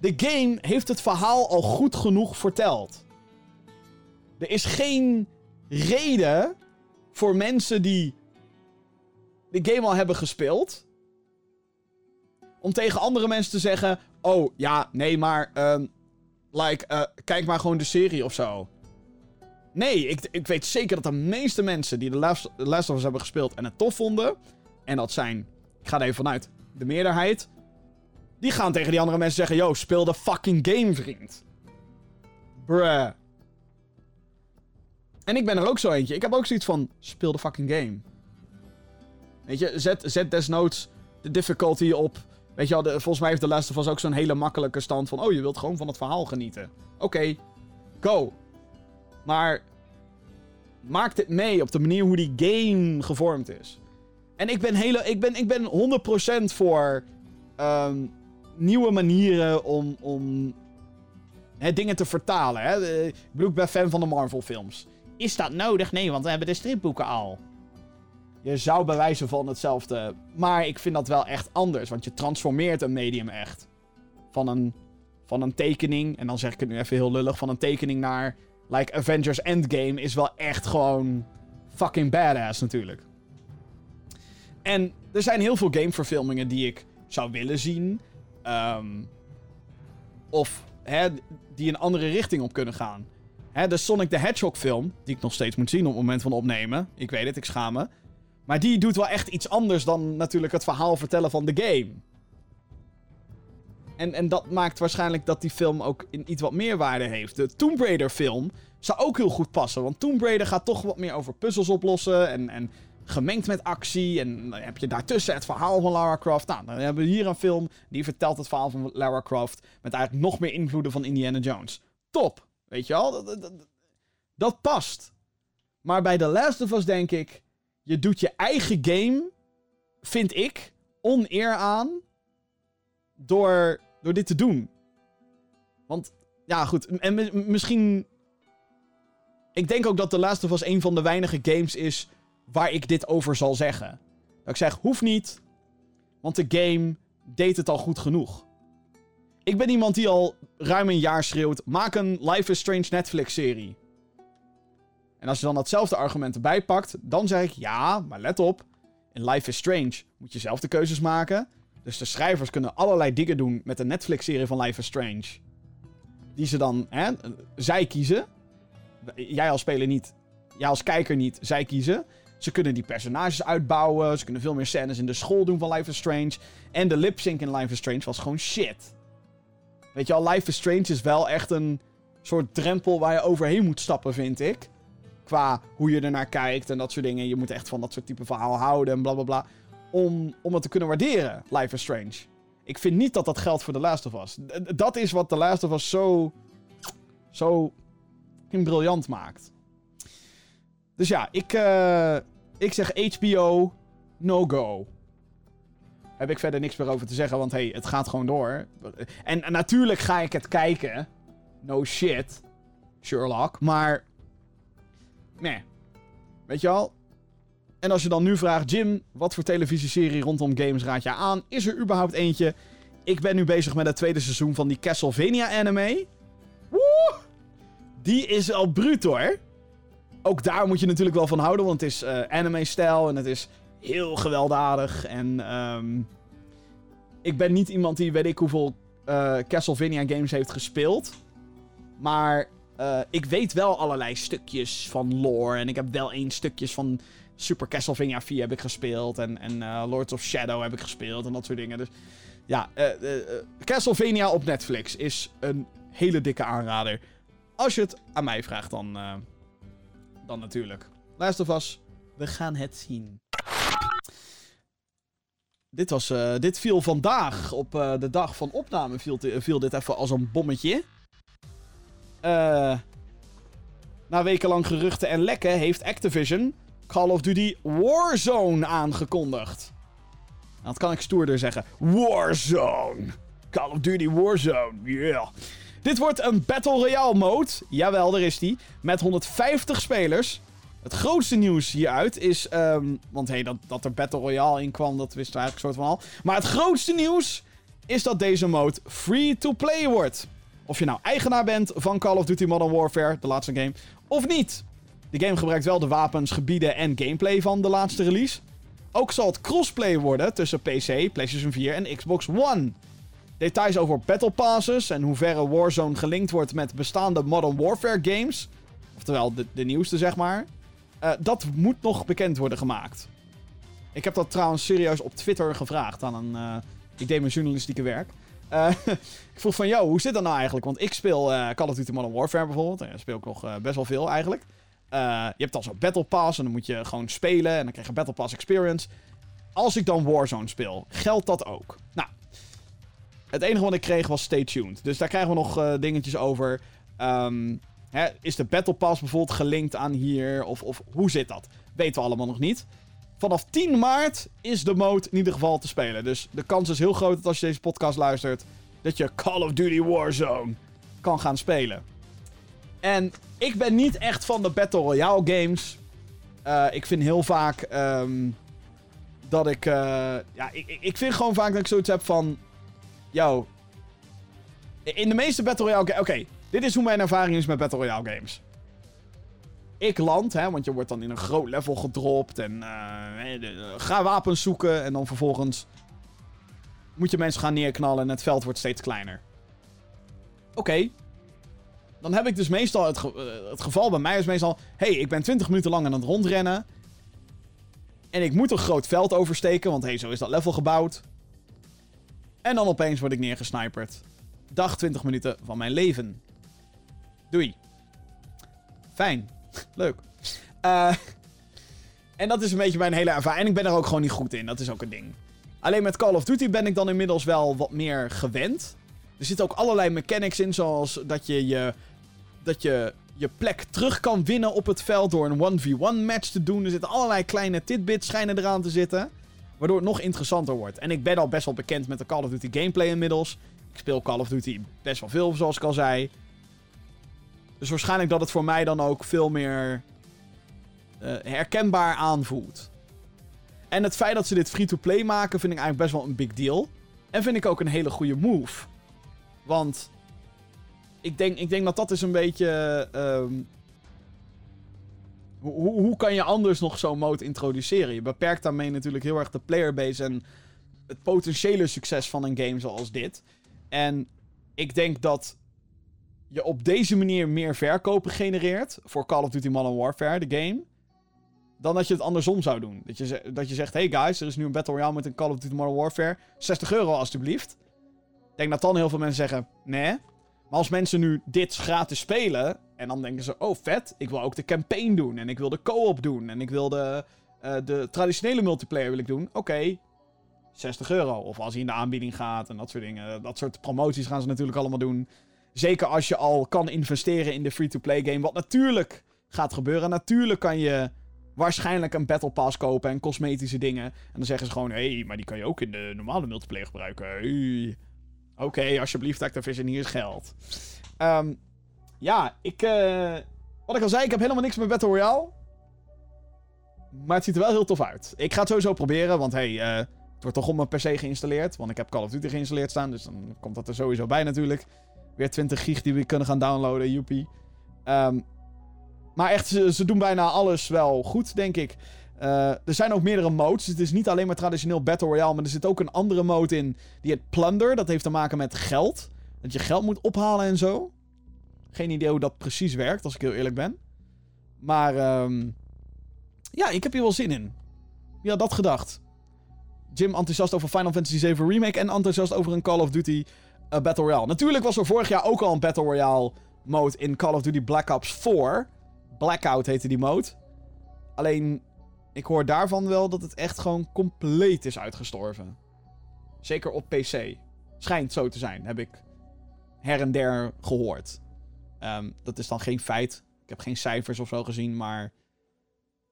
De game heeft het verhaal al goed genoeg verteld. Er is geen reden voor mensen die de game al hebben gespeeld. Om tegen andere mensen te zeggen: Oh ja, nee, maar uh, Like, uh, kijk maar gewoon de serie of zo. Nee, ik, ik weet zeker dat de meeste mensen die de Last, Last of Us hebben gespeeld en het tof vonden. En dat zijn, ik ga er even vanuit, de meerderheid. Die gaan tegen die andere mensen zeggen: Yo, speel de fucking game, vriend. Bruh. En ik ben er ook zo eentje. Ik heb ook zoiets van: speel de fucking game. Weet je, zet, zet desnoods de difficulty op Weet je wel, de, volgens mij heeft de Last of Us ook zo'n hele makkelijke stand van... Oh, je wilt gewoon van het verhaal genieten. Oké, go. Maar maak dit mee op de manier hoe die game gevormd is. En ik ben, hele, ik ben, ik ben 100% voor um, nieuwe manieren om, om hè, dingen te vertalen. Hè. Ik bedoel, ik ben fan van de Marvel films. Is dat nodig? Nee, want we hebben de stripboeken al. Je zou bewijzen van hetzelfde. Maar ik vind dat wel echt anders. Want je transformeert een medium echt. Van een, van een tekening. En dan zeg ik het nu even heel lullig. Van een tekening naar. Like Avengers Endgame is wel echt gewoon. Fucking badass natuurlijk. En er zijn heel veel gameverfilmingen die ik zou willen zien. Um, of hè, die een andere richting op kunnen gaan. Hè, de Sonic the Hedgehog film, die ik nog steeds moet zien op het moment van opnemen. Ik weet het, ik schaam me. Maar die doet wel echt iets anders dan natuurlijk het verhaal vertellen van de game. En, en dat maakt waarschijnlijk dat die film ook in iets wat meer waarde heeft. De Tomb Raider film zou ook heel goed passen. Want Tomb Raider gaat toch wat meer over puzzels oplossen. En, en gemengd met actie. En dan heb je daartussen het verhaal van Lara Croft. Nou, dan hebben we hier een film die vertelt het verhaal van Lara Croft. Met eigenlijk nog meer invloeden van Indiana Jones. Top. Weet je wel? Dat, dat, dat past. Maar bij The Last of Us denk ik, je doet je eigen game, vind ik, oneer aan door, door dit te doen. Want, ja goed, en misschien... Ik denk ook dat The Last of Us een van de weinige games is waar ik dit over zal zeggen. Dat ik zeg, hoeft niet, want de game deed het al goed genoeg. Ik ben iemand die al ruim een jaar schreeuwt: maak een Life is Strange Netflix-serie. En als je dan datzelfde argument erbij pakt, dan zeg ik ja, maar let op. In Life is Strange moet je zelf de keuzes maken. Dus de schrijvers kunnen allerlei dingen doen met de Netflix-serie van Life is Strange. Die ze dan, hè, zij kiezen. Jij als speler niet, jij als kijker niet, zij kiezen. Ze kunnen die personages uitbouwen. Ze kunnen veel meer scènes in de school doen van Life is Strange. En de lip sync in Life is Strange was gewoon shit. Weet je al, Life is Strange is wel echt een soort drempel waar je overheen moet stappen, vind ik. Qua hoe je ernaar kijkt en dat soort dingen. Je moet echt van dat soort type verhaal houden en blablabla. Bla, bla, om, om het te kunnen waarderen, Life is Strange. Ik vind niet dat dat geldt voor The Last of Us. Dat is wat The Last of Us zo. zo. briljant maakt. Dus ja, ik, uh, ik zeg HBO, no go. Heb ik verder niks meer over te zeggen, want hey, het gaat gewoon door. En natuurlijk ga ik het kijken. No shit. Sherlock. Maar. Nee. Weet je al? En als je dan nu vraagt, Jim, wat voor televisieserie rondom games raad je aan? Is er überhaupt eentje? Ik ben nu bezig met het tweede seizoen van die Castlevania anime. Woe! Die is al bruut hoor ook daar moet je natuurlijk wel van houden, want het is uh, anime-stijl en het is heel gewelddadig. En um, ik ben niet iemand die weet ik hoeveel uh, Castlevania games heeft gespeeld. Maar uh, ik weet wel allerlei stukjes van lore. En ik heb wel één stukjes van Super Castlevania 4 heb ik gespeeld. En, en uh, Lords of Shadow heb ik gespeeld en dat soort dingen. Dus ja, Castlevania op Netflix is een hele dikke aanrader. Als je het aan mij vraagt, dan dan natuurlijk. Last of Us, we gaan het zien. Dit, was, dit viel vandaag, op de dag van opname, viel, viel, dit even als een bommetje. Uh, na wekenlang geruchten en lekken heeft Activision Call of Duty Warzone aangekondigd. Dat kan ik stoerder zeggen. Warzone. Call of Duty Warzone. Yeah. Dit wordt een Battle Royale mode. Jawel, daar is die. Met 150 spelers. Het grootste nieuws hieruit is... Um, want hey, dat, dat er Battle Royale in kwam, dat wisten we eigenlijk soort van al. Maar het grootste nieuws is dat deze mode free-to-play wordt. Of je nou eigenaar bent van Call of Duty Modern Warfare, de laatste game, of niet. De game gebruikt wel de wapens, gebieden en gameplay van de laatste release. Ook zal het crossplay worden tussen PC, PlayStation 4 en Xbox One. Details over Battle Passes en hoe verre Warzone gelinkt wordt met bestaande Modern Warfare games. Oftewel, de, nieuwste, zeg maar. Uh, dat moet nog bekend worden gemaakt. Ik heb dat trouwens serieus op Twitter gevraagd aan een... Uh, ik deed mijn journalistieke werk. Uh, ik vroeg van, jou, hoe zit dat nou eigenlijk? Want ik speel Call of Duty Modern Warfare bijvoorbeeld. En speel ik nog best wel veel eigenlijk. je hebt dan zo'n Battle Pass en dan moet je gewoon spelen. En dan krijg je Battle Pass Experience. Als ik dan Warzone speel, geldt dat ook? Nou, het enige wat ik kreeg was Stay Tuned. Dus daar krijgen we nog dingetjes over. Um, hè, is de Battle Pass bijvoorbeeld gelinkt aan hier? Of, of hoe zit dat? Weten we allemaal nog niet. Vanaf 10 maart is de mode in ieder geval te spelen. Dus de kans is heel groot dat als je deze podcast luistert... dat je Call of Duty Warzone kan gaan spelen. En ik ben niet echt van de Battle Royale games. Uh, ik vind heel vaak... Um, dat ik... Uh, ja, ik, ik vind gewoon vaak dat ik zoiets heb van... Yo. In de meeste Battle Royale games... Oké, dit is hoe mijn ervaring is met Battle Royale games. Ik land, hè, want je wordt dan in een groot level gedropt. En uh, ga wapens zoeken. En dan vervolgens moet je mensen gaan neerknallen en het veld wordt steeds kleiner. Oké. Dan heb ik dus meestal het, het geval bij mij is meestal... hey, ik ben 20 minuten lang aan het rondrennen. En ik moet een groot veld oversteken, want hey, zo is dat level gebouwd. En dan opeens word ik neergesniperd. Dag 20 minuten van mijn leven. Doei. Fijn. Leuk. Uh, en dat is een beetje mijn hele ervaring. Ik ben er ook gewoon niet goed in. Dat is ook een ding. Alleen met Call of Duty ben ik dan inmiddels wel wat meer gewend. Er zitten ook allerlei mechanics in, zoals dat je je, dat je, je plek terug kan winnen op het veld door een 1v1 match te doen. Er zitten allerlei kleine tidbits schijnen eraan te zitten. Waardoor het nog interessanter wordt. En ik ben al best wel bekend met de Call of Duty gameplay inmiddels. Ik speel Call of Duty best wel veel, zoals ik al zei. Dus waarschijnlijk dat het voor mij dan ook veel meer uh, herkenbaar aanvoelt. En het feit dat ze dit free-to-play maken, vind ik eigenlijk best wel een big deal. En vind ik ook een hele goede move. Want ik denk, ik denk dat dat is een beetje. Um, hoe, hoe kan je anders nog zo'n mode introduceren? Je beperkt daarmee natuurlijk heel erg de playerbase en het potentiële succes van een game zoals dit. En ik denk dat je op deze manier meer verkopen genereert voor Call of Duty Modern Warfare, de game. Dan dat je het andersom zou doen. Dat je, dat je zegt, hey guys, er is nu een Battle Royale met een Call of Duty Modern Warfare. 60 euro alstublieft. Ik denk dat dan heel veel mensen zeggen, nee. Maar als mensen nu dit gratis spelen, en dan denken ze, oh vet, ik wil ook de campaign doen. En ik wil de co-op doen. En ik wil de, uh, de traditionele multiplayer wil ik doen. Oké, 60 euro. Of als hij in de aanbieding gaat en dat soort dingen. Dat soort promoties gaan ze natuurlijk allemaal doen. Zeker als je al kan investeren in de free-to-play game. Wat natuurlijk gaat gebeuren. Natuurlijk kan je waarschijnlijk een Battle Pass kopen en cosmetische dingen. En dan zeggen ze gewoon: hé, hey, maar die kan je ook in de normale multiplayer gebruiken. Hey. Oké, okay, alsjeblieft, Activision, hier is geld. Um, ja, ik. Uh, wat ik al zei, ik heb helemaal niks met Battle Royale. Maar het ziet er wel heel tof uit. Ik ga het sowieso proberen, want hey, uh, het wordt toch op mijn PC geïnstalleerd. Want ik heb Call of Duty geïnstalleerd staan, dus dan komt dat er sowieso bij natuurlijk. Weer 20 gig die we kunnen gaan downloaden, joepie. Um, maar echt, ze, ze, doen bijna alles wel goed, denk ik. Uh, er zijn ook meerdere modes. Het is niet alleen maar traditioneel Battle Royale, maar er zit ook een andere mode in. Die heet Plunder. Dat heeft te maken met geld. Dat je geld moet ophalen en zo. Geen idee hoe dat precies werkt, als ik heel eerlijk ben. Maar um, ja, ik heb hier wel zin in. Wie had dat gedacht? Jim enthousiast over Final Fantasy VII Remake en enthousiast over een Call of Duty uh, Battle Royale. Natuurlijk was er vorig jaar ook al een Battle Royale mode in Call of Duty Black Ops 4. Blackout heette die mode. Alleen, ik hoor daarvan wel dat het echt gewoon compleet is uitgestorven. Zeker op PC. Schijnt zo te zijn, heb ik her en der gehoord. Um, dat is dan geen feit. Ik heb geen cijfers of zo gezien, maar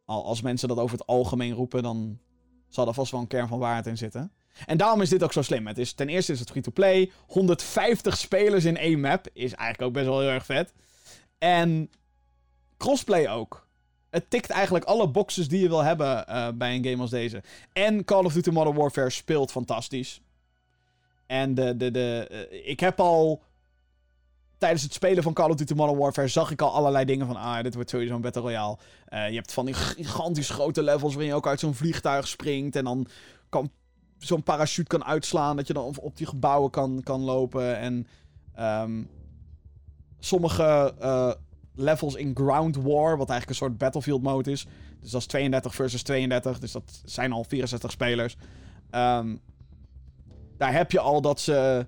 als mensen dat over het algemeen roepen, dan zal er vast wel een kern van waarheid in zitten. En daarom is dit ook zo slim. Het is, ten eerste is het free-to-play. 150 spelers in één map is eigenlijk ook best wel heel erg vet. En crossplay ook. Het tikt eigenlijk alle boxes die je wil hebben uh, bij een game als deze. En Call of Duty Modern Warfare speelt fantastisch. En de, de, de, uh, ik heb al tijdens het spelen van Call of Duty Modern Warfare zag ik al allerlei dingen van, ah, dit wordt sowieso een Battle Royale. Uh, je hebt van die gigantisch grote levels waarin je ook uit zo'n vliegtuig springt en dan kan zo'n parachute kan uitslaan, dat je dan op die gebouwen kan, kan lopen. En um, sommige uh, levels in Ground War, wat eigenlijk een soort Battlefield mode is. Dus dat is 32 versus 32, dus dat zijn al 64 spelers. Um, daar heb je al dat ze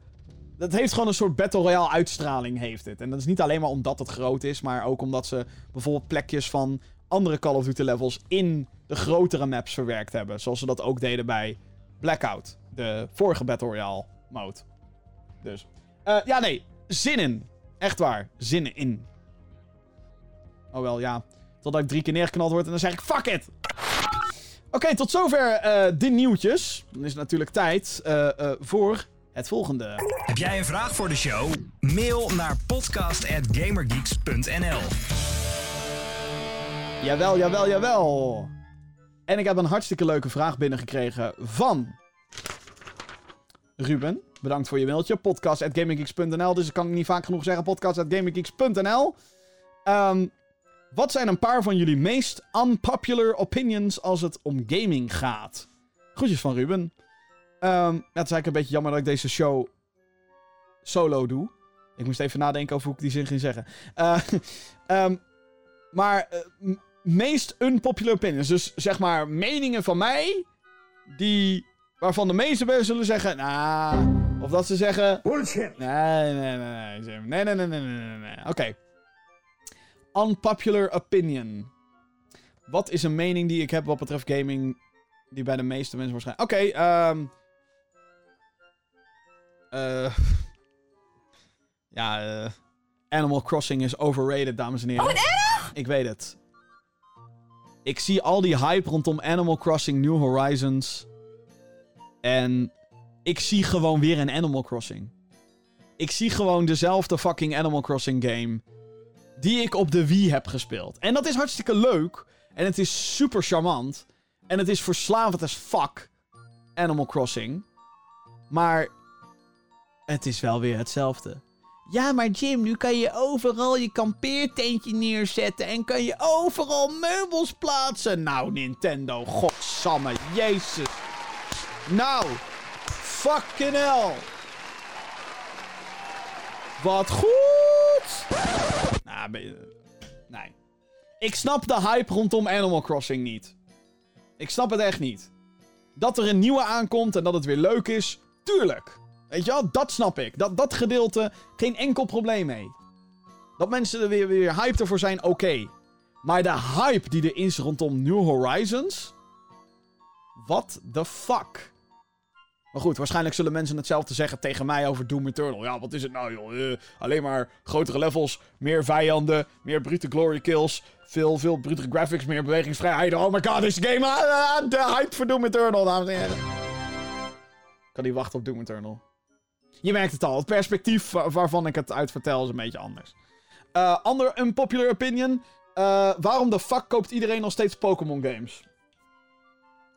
dat heeft gewoon een soort Battle Royale uitstraling, heeft het. En dat is niet alleen maar omdat het groot is, maar ook omdat ze bijvoorbeeld plekjes van andere Call of Duty levels in de grotere maps verwerkt hebben. Zoals ze dat ook deden bij Blackout, de vorige Battle Royale mode. Dus, uh, ja nee, zin in. Echt waar, zin in. Oh wel, ja. Totdat ik drie keer neergeknald word en dan zeg ik fuck it! Oké, okay, tot zover uh, de nieuwtjes. Dan is het natuurlijk tijd uh, voor het volgende. Heb jij een vraag voor de show? Mail naar podcast.gamergeeks.nl Jawel, jawel, jawel. En ik heb een hartstikke leuke vraag binnengekregen van Ruben. Bedankt voor je mailtje. Podcast.gaminggeeks.nl. Dus ik kan niet vaak genoeg zeggen. Podcast.gaminggeeks.nl. Um, ehm, wat zijn een paar van jullie meest unpopular opinions als het om gaming gaat? Groetjes van Ruben. Um, het is eigenlijk een beetje jammer dat ik deze show solo doe. Ik moest even nadenken over hoe ik die zin ging zeggen. Uh, um, maar uh, meest unpopular opinions. Dus zeg maar meningen van mij. Die. Waarvan de meeste mensen zullen zeggen. Nou. of dat ze zeggen. Bullshit. Nee, nee, nee, nee. Nee, nee, nee, nee, nee, nee. Oké. Okay. Unpopular opinion. Wat is een mening die ik heb wat betreft gaming. Die bij de meeste mensen waarschijnlijk. Oké, okay, um, uh, ja, uh, Animal Crossing is overrated, dames en heren. Oh, wat erg! Ik weet het. Ik zie al die hype rondom Animal Crossing New Horizons. En ik zie gewoon weer een Animal Crossing. Ik zie gewoon dezelfde fucking Animal Crossing game. Die ik op de Wii heb gespeeld. En dat is hartstikke leuk. En het is super charmant. En het is verslavend as fuck. Animal Crossing. Maar het is wel weer hetzelfde. Ja, maar Jim, nu kan je overal je kampeertentje neerzetten en kan je overal meubels plaatsen. Nou, Nintendo, godsamme, jezus. Nou, fucking hell. Wat goed. Nou, nee. Ik snap de hype rondom Animal Crossing niet. Ik snap het echt niet. Dat er een nieuwe aankomt en dat het weer leuk is, tuurlijk. Weet je wel, dat snap ik. Dat, dat gedeelte, geen enkel probleem mee. Dat mensen er weer, weer hyped ervoor zijn, oké. Maar de hype die er is rondom New Horizons... What the fuck? Maar goed, waarschijnlijk zullen mensen hetzelfde zeggen tegen mij over Doom Eternal. Ja, wat is het nou, joh? Eh, alleen maar grotere levels, meer vijanden, meer brute glory kills, veel, veel brute graphics, meer bewegingsvrijheid. Oh my god, deze game, ah, de hype voor Doom Eternal, dames en heren. Kan niet wachten op Doom Eternal. Je merkt het al, het perspectief wa- waarvan ik het uit vertel is een beetje anders. Eh ander unpopular opinion. Eh, waarom de fuck koopt iedereen nog steeds Pokémon games?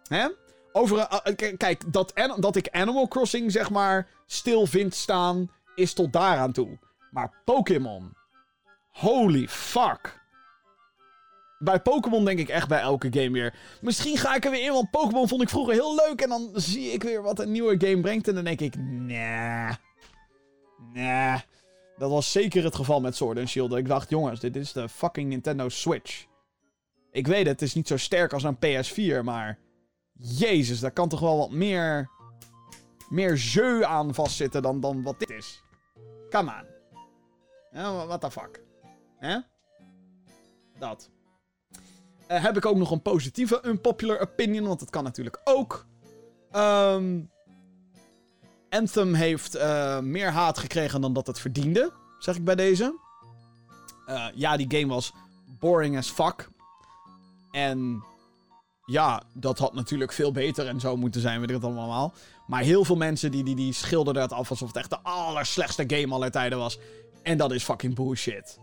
Hè? Over, eh, kijk, dat, dat ik Animal Crossing zeg maar stil vind staan, is tot daaraan toe. Maar Pokémon. Holy fuck. Bij Pokémon denk ik echt bij elke game weer. Misschien ga ik er weer in, want Pokémon vond ik vroeger heel leuk. En dan zie ik weer wat een nieuwe game brengt. En dan denk ik, nah. Nah. Dat was zeker het geval met Sword and Shield. Ik dacht, jongens, dit is de fucking Nintendo Switch. Ik weet het, het is niet zo sterk als een PS4, maar... Jezus, daar kan toch wel wat meer... Meer jeu aan vastzitten dan, dan wat dit is. Come on. Ja, what the fuck. Hè? Dat. Eh, heb ik ook nog een positieve unpopular opinion, want dat kan natuurlijk ook. Ehm... Anthem heeft eh, meer haat gekregen dan dat het verdiende, zeg ik bij deze. Eh, ja, die game was boring as fuck. En ja, dat had natuurlijk veel beter en zo moeten zijn, weet ik het allemaal. Maar heel veel mensen die, die, die schilderden het af alsof het echt de allerslechtste game aller tijden was. En dat is fucking bullshit.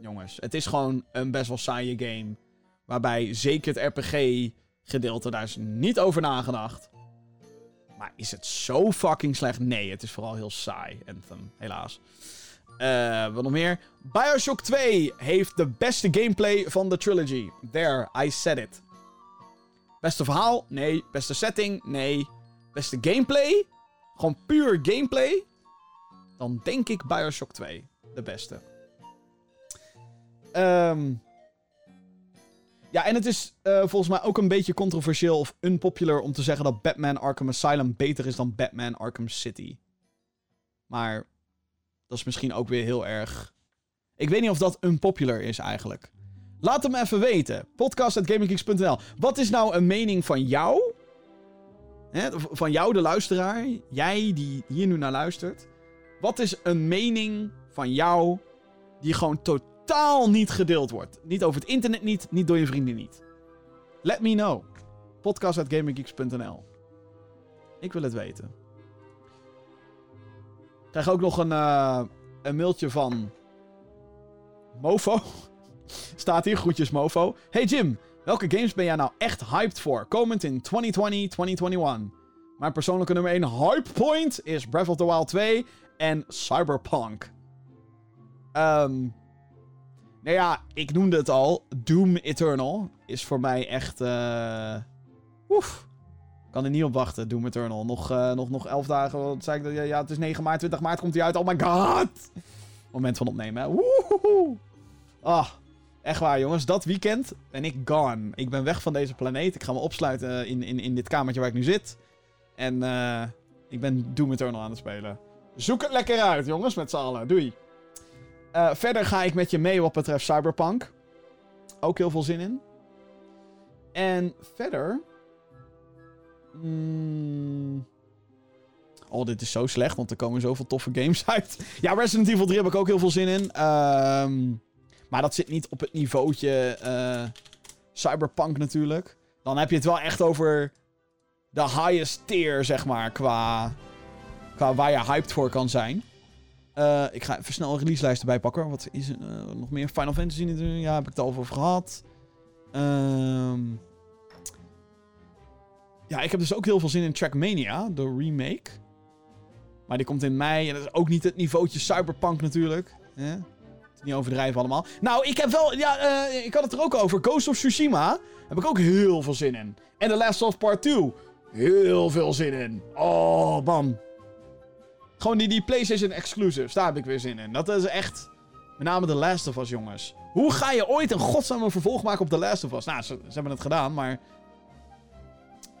Jongens, het is gewoon een best wel saaie game. Waarbij zeker het RPG-gedeelte, daar is niet over nagedacht. Maar is het zo fucking slecht? Nee, het is vooral heel saai, Anthem, helaas. Eh, wat nog meer? Bioshock 2 heeft de beste gameplay van de trilogy. There, I said it. Beste verhaal? Nee. Beste setting? Nee. Beste gameplay? Gewoon puur gameplay? Dan denk ik Bioshock 2. De beste. Ehm... Ja, en het is eh, volgens mij ook een beetje controversieel of unpopular om te zeggen dat Batman Arkham Asylum beter is dan Batman Arkham City. Maar dat is misschien ook weer heel erg. Ik weet niet of dat unpopular is eigenlijk. Laat hem even weten. Podcast.gaminggeeks.nl. Wat is nou een mening van jou? Van jou, de luisteraar. Jij die hier nu naar luistert. Wat is een mening van jou die gewoon totaal niet gedeeld wordt? Niet over het internet niet, niet door je vrienden niet. Let me know. Podcast.gaminggeeks.nl. Ik wil het weten. Ik krijg ook nog een, eh, een mailtje van Mofo. Staat hier, groetjes Mofo. Hey Jim, welke games ben jij nou echt hyped voor? Komend in 2020, 2021. Mijn persoonlijke nummer 1 hype point is Breath of the Wild 2 en Cyberpunk. Ehm nou ja, ik noemde het al. Doom Eternal is voor mij echt... eh Oef. Kan er niet op wachten, Doom Eternal. Nog, eh, nog, nog 11 dagen. Wat zei ik? Ja, ja, het is 9 maart, 20 maart komt hij uit. Oh my god! Moment van opnemen, hè. Woehoehoe. Ah, echt waar, jongens. Dat weekend ben ik gone. Ik ben weg van deze planeet. Ik ga me opsluiten in, in, in dit kamertje waar ik nu zit. En eh, ik ben Doom Eternal aan het spelen. Zoek het lekker uit, jongens, met z'n allen. Doei. Eh, verder ga ik met je mee wat betreft Cyberpunk. Ook heel veel zin in. En verder... mm, Oh, dit is zo slecht, want er komen zoveel toffe games uit. Ja, Resident Evil 3 heb ik ook heel veel zin in. Ehm, maar dat zit niet op het niveautje eh, Cyberpunk natuurlijk. Dan heb je het wel echt over de highest tier, zeg maar, qua, qua waar je hyped voor kan zijn. Uh, ik ga even snel een releaselijst erbij pakken. Wat is er uh, nog meer? Final Fantasy. Ja, heb ik het al over gehad. Um... Ja, ik heb dus ook heel veel zin in Trackmania, de remake. Maar die komt in mei en dat is ook niet het niveautje Cyberpunk natuurlijk. Hè? Niet overdrijven allemaal. Nou, ik heb wel... Ja, uh, ik had het er ook over. Ghost of Tsushima heb ik ook heel veel zin in. En The Last of Part 2. Heel veel zin in. Oh, man. Gewoon die, die PlayStation exclusives. Daar heb ik weer zin in. Dat is echt... Met name The Last of Us, jongens. Hoe ga je ooit een godsnaam vervolg maken op The Last of Us? Nou, ze, hebben het gedaan, maar...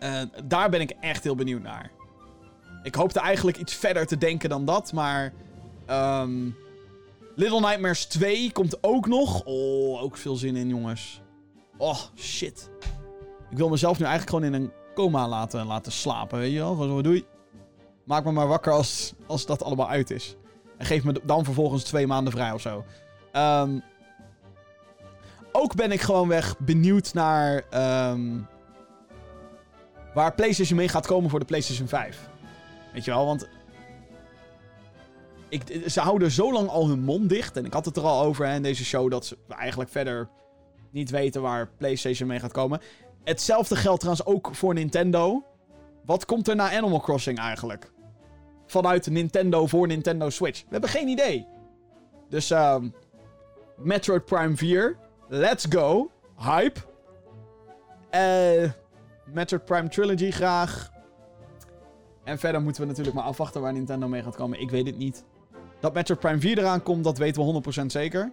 Uh, daar ben ik echt heel benieuwd naar. Ik hoopte eigenlijk iets verder te denken dan dat, maar... Um, Little Nightmares 2 komt ook nog. Oh, ook veel zin in, jongens. Oh, shit. Ik wil mezelf nu eigenlijk gewoon in een coma laten, laten slapen, weet je wel? Gewoon zo, doei. Maak me maar wakker als, als dat allemaal uit is. En geef me dan vervolgens twee maanden vrij of zo. Um, ook ben ik gewoon weg benieuwd naar... Um, waar PlayStation mee gaat komen voor de PlayStation 5. Weet je wel, want... Ik, ze houden zo lang al hun mond dicht. En ik had het er al over hè, in deze show dat ze eigenlijk verder niet weten waar PlayStation mee gaat komen. Hetzelfde geldt trouwens ook voor Nintendo. Wat komt er na Animal Crossing eigenlijk? Vanuit Nintendo voor Nintendo Switch. We hebben geen idee. Dus um, Metroid Prime 4. Let's go. Hype. Uh, Metroid Prime Trilogy graag. En verder moeten we natuurlijk maar afwachten waar Nintendo mee gaat komen. Ik weet het niet. Dat Metroid Prime 4 eraan komt, dat weten we 100% zeker.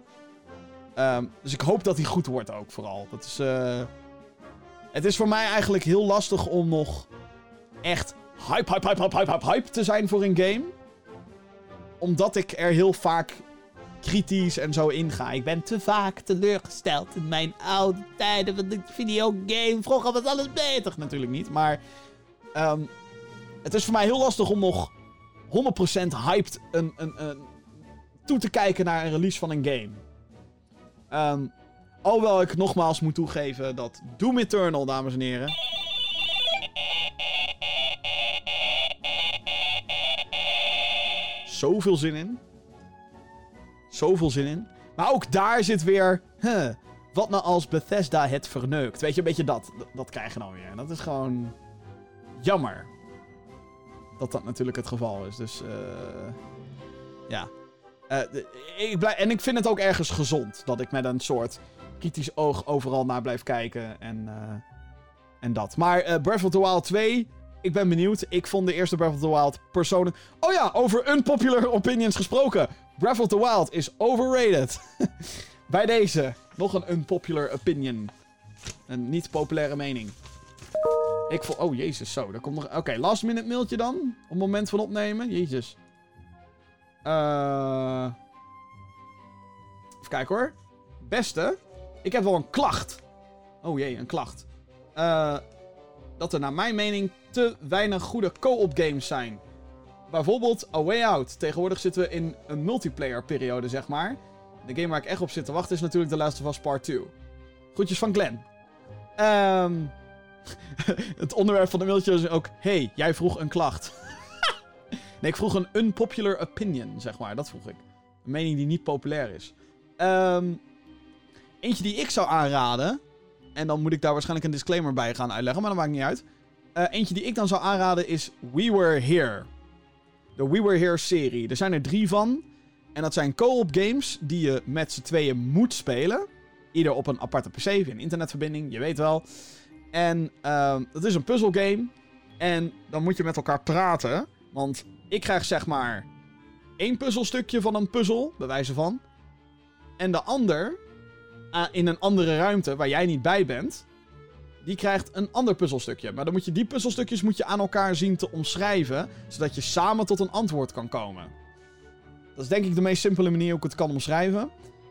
Um, dus ik hoop dat hij goed wordt ook, vooral. Dat is... Uh... Het is voor mij eigenlijk heel lastig om nog echt hype, hype, hype, hype, hype, hype, te zijn voor een game. Omdat ik er heel vaak kritisch en zo inga. Ik ben te vaak teleurgesteld in mijn oude tijden van de videogame. Vroeger was alles beter. Natuurlijk niet, maar... Um, het is voor mij heel lastig om nog 100% hyped een, een, toe te kijken naar een release van een game. Um, alhoewel ik nogmaals moet toegeven dat Doom Eternal, dames en heren... Zoveel zin in. Zoveel zin in. Maar ook daar zit weer... Wat nou als Bethesda het verneukt? Weet je, een beetje dat. Dat, krijgen we dan weer. Dat is gewoon... Jammer. Dat dat natuurlijk het geval is. Dus... Uh, ja. Uh, ik blijf, en ik vind het ook ergens gezond. Dat ik met een soort kritisch oog overal naar blijf kijken. En, uh, en dat. Maar uh, Breath of the Wild 2. Ik ben benieuwd. Ik vond de eerste Breath of the Wild persoonlijk... Oh ja, over unpopular opinions gesproken. Breath of the Wild is overrated. Bij deze. Nog een unpopular opinion. Een niet populaire mening. Ik voel... Oh, jezus, zo. Daar komt nog... Oké, last minute mailtje dan. Op het moment van opnemen. Jezus. Uh... Even kijken hoor. Beste. Ik heb wel een klacht. Oh jee, een klacht. Uh, dat er naar mijn mening weinig goede co-op games zijn. Bijvoorbeeld A Way Out. Tegenwoordig zitten we in een multiplayer periode, zeg maar. De game waar ik echt op zit te wachten is natuurlijk The Last of Us Part 2. Groetjes van Glenn. Um, het onderwerp van de mailtje is ook... Hey, jij vroeg een klacht. nee, ik vroeg een unpopular opinion, zeg maar. Dat vroeg ik. Een mening die niet populair is. Um, eentje die ik zou aanraden... En dan moet ik daar waarschijnlijk een disclaimer bij gaan uitleggen, maar dat maakt niet uit. Uh, eentje die ik dan zou aanraden is We Were Here. De We Were Here serie. Er zijn er drie van. En dat zijn co-op games die je met z'n tweeën moet spelen. Ieder op een aparte PC, een internetverbinding, je weet wel. En uh, dat is een puzzelgame. En dan moet je met elkaar praten. Want ik krijg zeg maar één puzzelstukje van een puzzel, bij wijze van. En de ander, uh, in een andere ruimte waar jij niet bij bent, die krijgt een ander puzzelstukje. Maar dan moet je die puzzelstukjes moet je aan elkaar zien te omschrijven, zodat je samen tot een antwoord kan komen. Dat is denk ik de meest simpele manier hoe ik het kan omschrijven.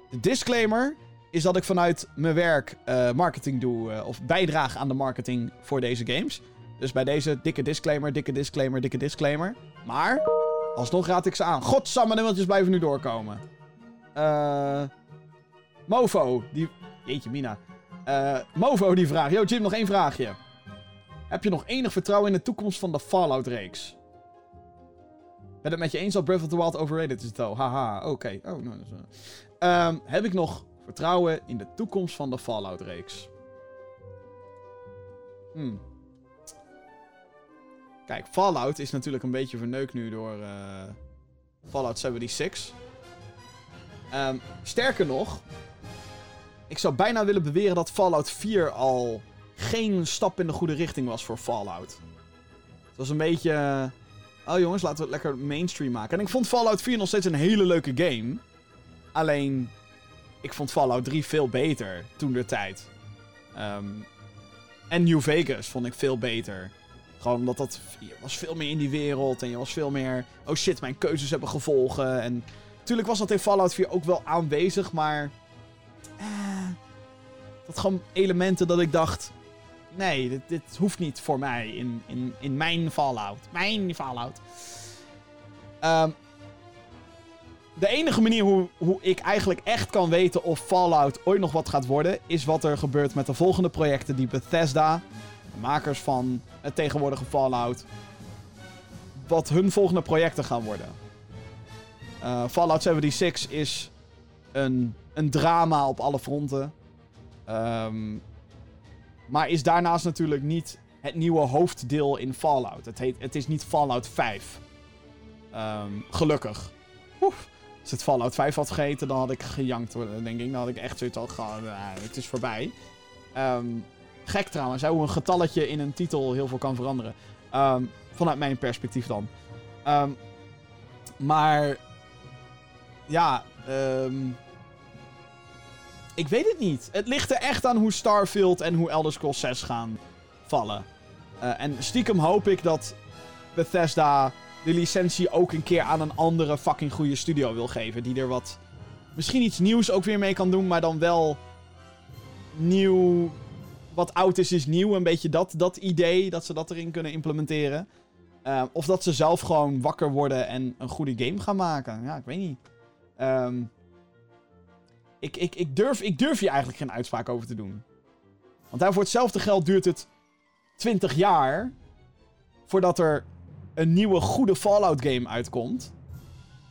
De disclaimer is dat ik vanuit mijn werk uh, marketing doe, uh, of bijdraag aan de marketing voor deze games. Dus bij deze dikke disclaimer, dikke disclaimer, dikke disclaimer. Maar, alsnog raad ik ze aan. Godsamme, de mailtjes blijven nu doorkomen. Eh... Mofo, die... Jeetje, Mina. Eh, Mofo die vraagt. Yo, Jim, nog één vraagje. Heb je nog enig vertrouwen in de toekomst van de Fallout-reeks? Ben het met je eens dat Breath of the Wild overrated is, though? Haha, oké. Oh, nou, eh. Ehm, heb ik nog vertrouwen in de toekomst van de Fallout-reeks? Hmm. Kijk, Fallout is natuurlijk een beetje verneukt nu door eh, Fallout 76. Ehm, sterker nog, ik zou bijna willen beweren dat Fallout 4 al geen stap in de goede richting was voor Fallout. Het was een beetje. eh, Oh jongens, laten we het lekker mainstream maken. En ik vond Fallout 4 nog steeds een hele leuke game. Alleen, ik vond Fallout 3 veel beter toen de tijd. Ehm, en New Vegas vond ik veel beter. Gewoon omdat dat. Je was veel meer in die wereld. En je was veel meer. Oh shit, mijn keuzes hebben gevolgen. En. Natuurlijk was dat in Fallout 4 ook wel aanwezig, maar. eh, dat gewoon elementen dat ik dacht. Nee, dit, dit hoeft niet voor mij in, in, in mijn Fallout. Mijn Fallout. Ehm, de enige manier hoe, hoe ik eigenlijk echt kan weten of Fallout ooit nog wat gaat worden, is wat er gebeurt met de volgende projecten die Bethesda, de makers van het tegenwoordige Fallout, wat hun volgende projecten gaan worden. Eh, Fallout 76 is een, een drama op alle fronten. Ehm, maar is daarnaast natuurlijk niet het nieuwe hoofddeel in Fallout. Het, heet, het is niet Fallout 5. Ehm, gelukkig. Oef. Als het Fallout 5 had geheten, dan had ik gejankt, denk ik. Dan had ik echt zoiets al gehad. "Ah, het is voorbij. Ehm, gek trouwens, hoe een getalletje in een titel heel veel kan veranderen. Ehm, vanuit mijn perspectief dan. Maar. Ja, ik weet het niet. Het ligt er echt aan hoe Starfield en hoe Elder Scrolls 6 gaan vallen. Eh, en stiekem hoop ik dat Bethesda de licentie ook een keer aan een andere fucking goede studio wil geven. Die er wat. Misschien iets nieuws ook weer mee kan doen, maar dan wel. Nieuw. Wat oud is, is nieuw. Een beetje dat, dat idee. Dat ze dat erin kunnen implementeren. Eh, of dat ze zelf gewoon wakker worden en een goede game gaan maken. Ja, ik weet niet. Ehm ik, ik, ik, durf, ik durf hier eigenlijk geen uitspraak over te doen. Want daar voor hetzelfde geld duurt het 20 jaar voordat er een nieuwe goede Fallout game uitkomt.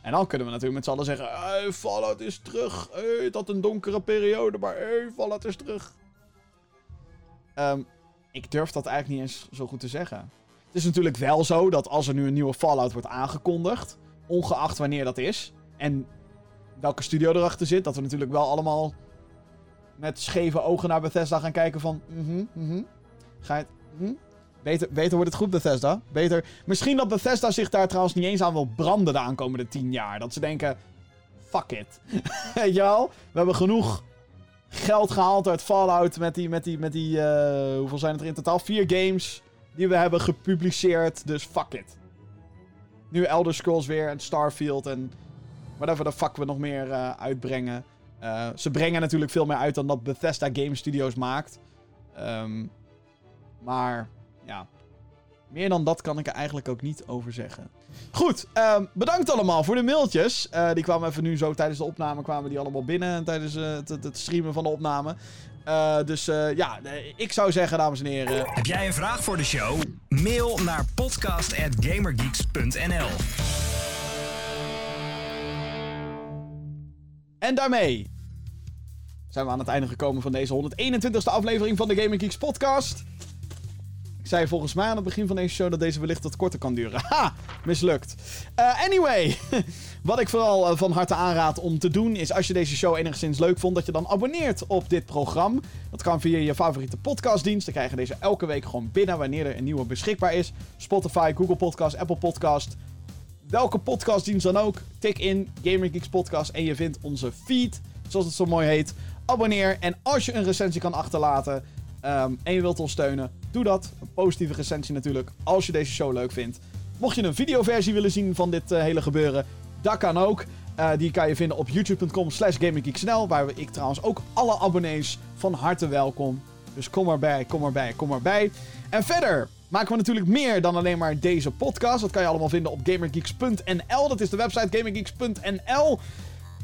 En dan kunnen we natuurlijk met z'n allen zeggen: hey, Fallout is terug. Hey, dat een donkere periode, maar hey, Fallout is terug. Ehm, ik durf dat eigenlijk niet eens zo goed te zeggen. Het is natuurlijk wel zo dat als er nu een nieuwe Fallout wordt aangekondigd, ongeacht wanneer dat is, en welke studio erachter zit, dat we natuurlijk wel allemaal met scheve ogen naar Bethesda gaan kijken van... mhm, mhm. Ga je het... mhm? Beter, beter wordt het goed, Bethesda. Beter... Misschien dat Bethesda zich daar trouwens niet eens aan wil branden de aankomende tien jaar. Dat ze denken... Fuck it. Weet? We hebben genoeg geld gehaald uit Fallout met die... Met die, met die eh, hoeveel zijn het er in totaal? Vier games die we hebben gepubliceerd. Dus fuck it. Nu Elder Scrolls weer en Starfield en... Whatever de fuck we nog meer eh, uitbrengen. Eh, ze brengen natuurlijk veel meer uit dan dat Bethesda Game Studios maakt. Ehm, maar ja, meer dan dat kan ik er eigenlijk ook niet over zeggen. Goed, ehm, bedankt allemaal voor de mailtjes. Eh, die kwamen even nu zo tijdens de opname kwamen die allemaal binnen. Tijdens het, het- streamen van de opname. Dus ja, ik zou zeggen, dames en heren. Heb jij een vraag voor de show? Mail naar podcast.gamergeeks.nl En daarmee zijn we aan het einde gekomen van deze 121ste aflevering van de Gaming Geeks podcast. Ik zei volgens mij aan het begin van deze show dat deze wellicht wat korter kan duren. Ha! Mislukt. Eh, anyway, wat ik vooral eh, van harte aanraad om te doen is als je deze show enigszins leuk vond, dat je dan abonneert op dit programma. Dat kan via je favoriete podcastdienst. Dan krijg je deze elke week gewoon binnen wanneer er een nieuwe beschikbaar is. Spotify, Google Podcast, Apple Podcast, welke podcastdienst dan ook. Tik in Gamer Geeks Podcast en je vindt onze feed, zoals het zo mooi heet. Abonneer en als je een recensie kan achterlaten ehm, en je wilt ons steunen, doe dat. Een positieve recensie natuurlijk, als je deze show leuk vindt. Mocht je een videoversie willen zien van dit eh, hele gebeuren, dat kan ook. Eh, die kan je vinden op youtube.com slash gaminggeeksnl, waar ik trouwens ook alle abonnees van harte welkom. Dus kom erbij, kom erbij, kom erbij. En verder maken we natuurlijk meer dan alleen maar deze podcast. Dat kan je allemaal vinden op gamergeeks.nl. Dat is de website gamergeeks.nl.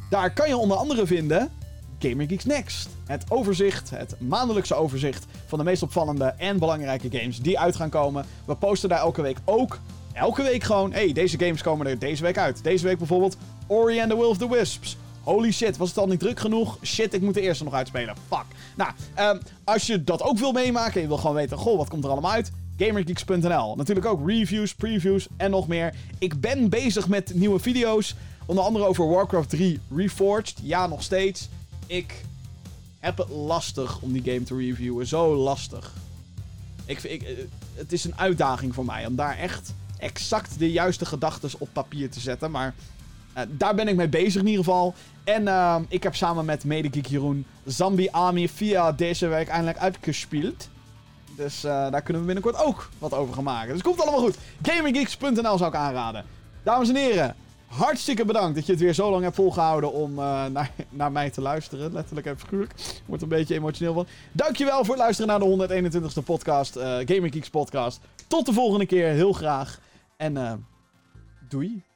Daar kan je onder andere vinden Gamer Geeks Next. Het overzicht, het maandelijkse overzicht van de meest opvallende en belangrijke games die uit gaan komen. We posten daar elke week ook. Elke week gewoon, hey, deze games komen er deze week uit. Deze week bijvoorbeeld Ori and the Will of the Wisps. Holy shit, was het al niet druk genoeg? Shit, ik moet de eerste nog uitspelen. Fuck. Nou, um, als je dat ook wil meemaken en je wil gewoon weten, goh, wat komt er allemaal uit? GamerGeeks.nl. Natuurlijk ook reviews, previews en nog meer. Ik ben bezig met nieuwe video's. Onder andere over Warcraft 3 Reforged. Ja, nog steeds. Ik heb het lastig om die game te reviewen. Zo lastig. Ik, ik, eh, het is een uitdaging voor mij om daar echt exact de juiste gedachten op papier te zetten. Maar uh, daar ben ik mee bezig in ieder geval. En uh, ik heb samen met Medegeek Jeroen Zombie Army via deze week eindelijk uitgespeeld. Dus uh, daar kunnen we binnenkort ook wat over gaan maken. Dus komt allemaal goed. GamingGeeks.nl zou ik aanraden. Dames en heren, hartstikke bedankt dat je het weer zo lang hebt volgehouden om uh, naar, naar mij te luisteren. Letterlijk en figuurlijk. Wordt een beetje emotioneel van. Dankjewel voor het luisteren naar de 121ste podcast. Uh, Gaming Geeks podcast. Tot de volgende keer. Heel graag. En doei.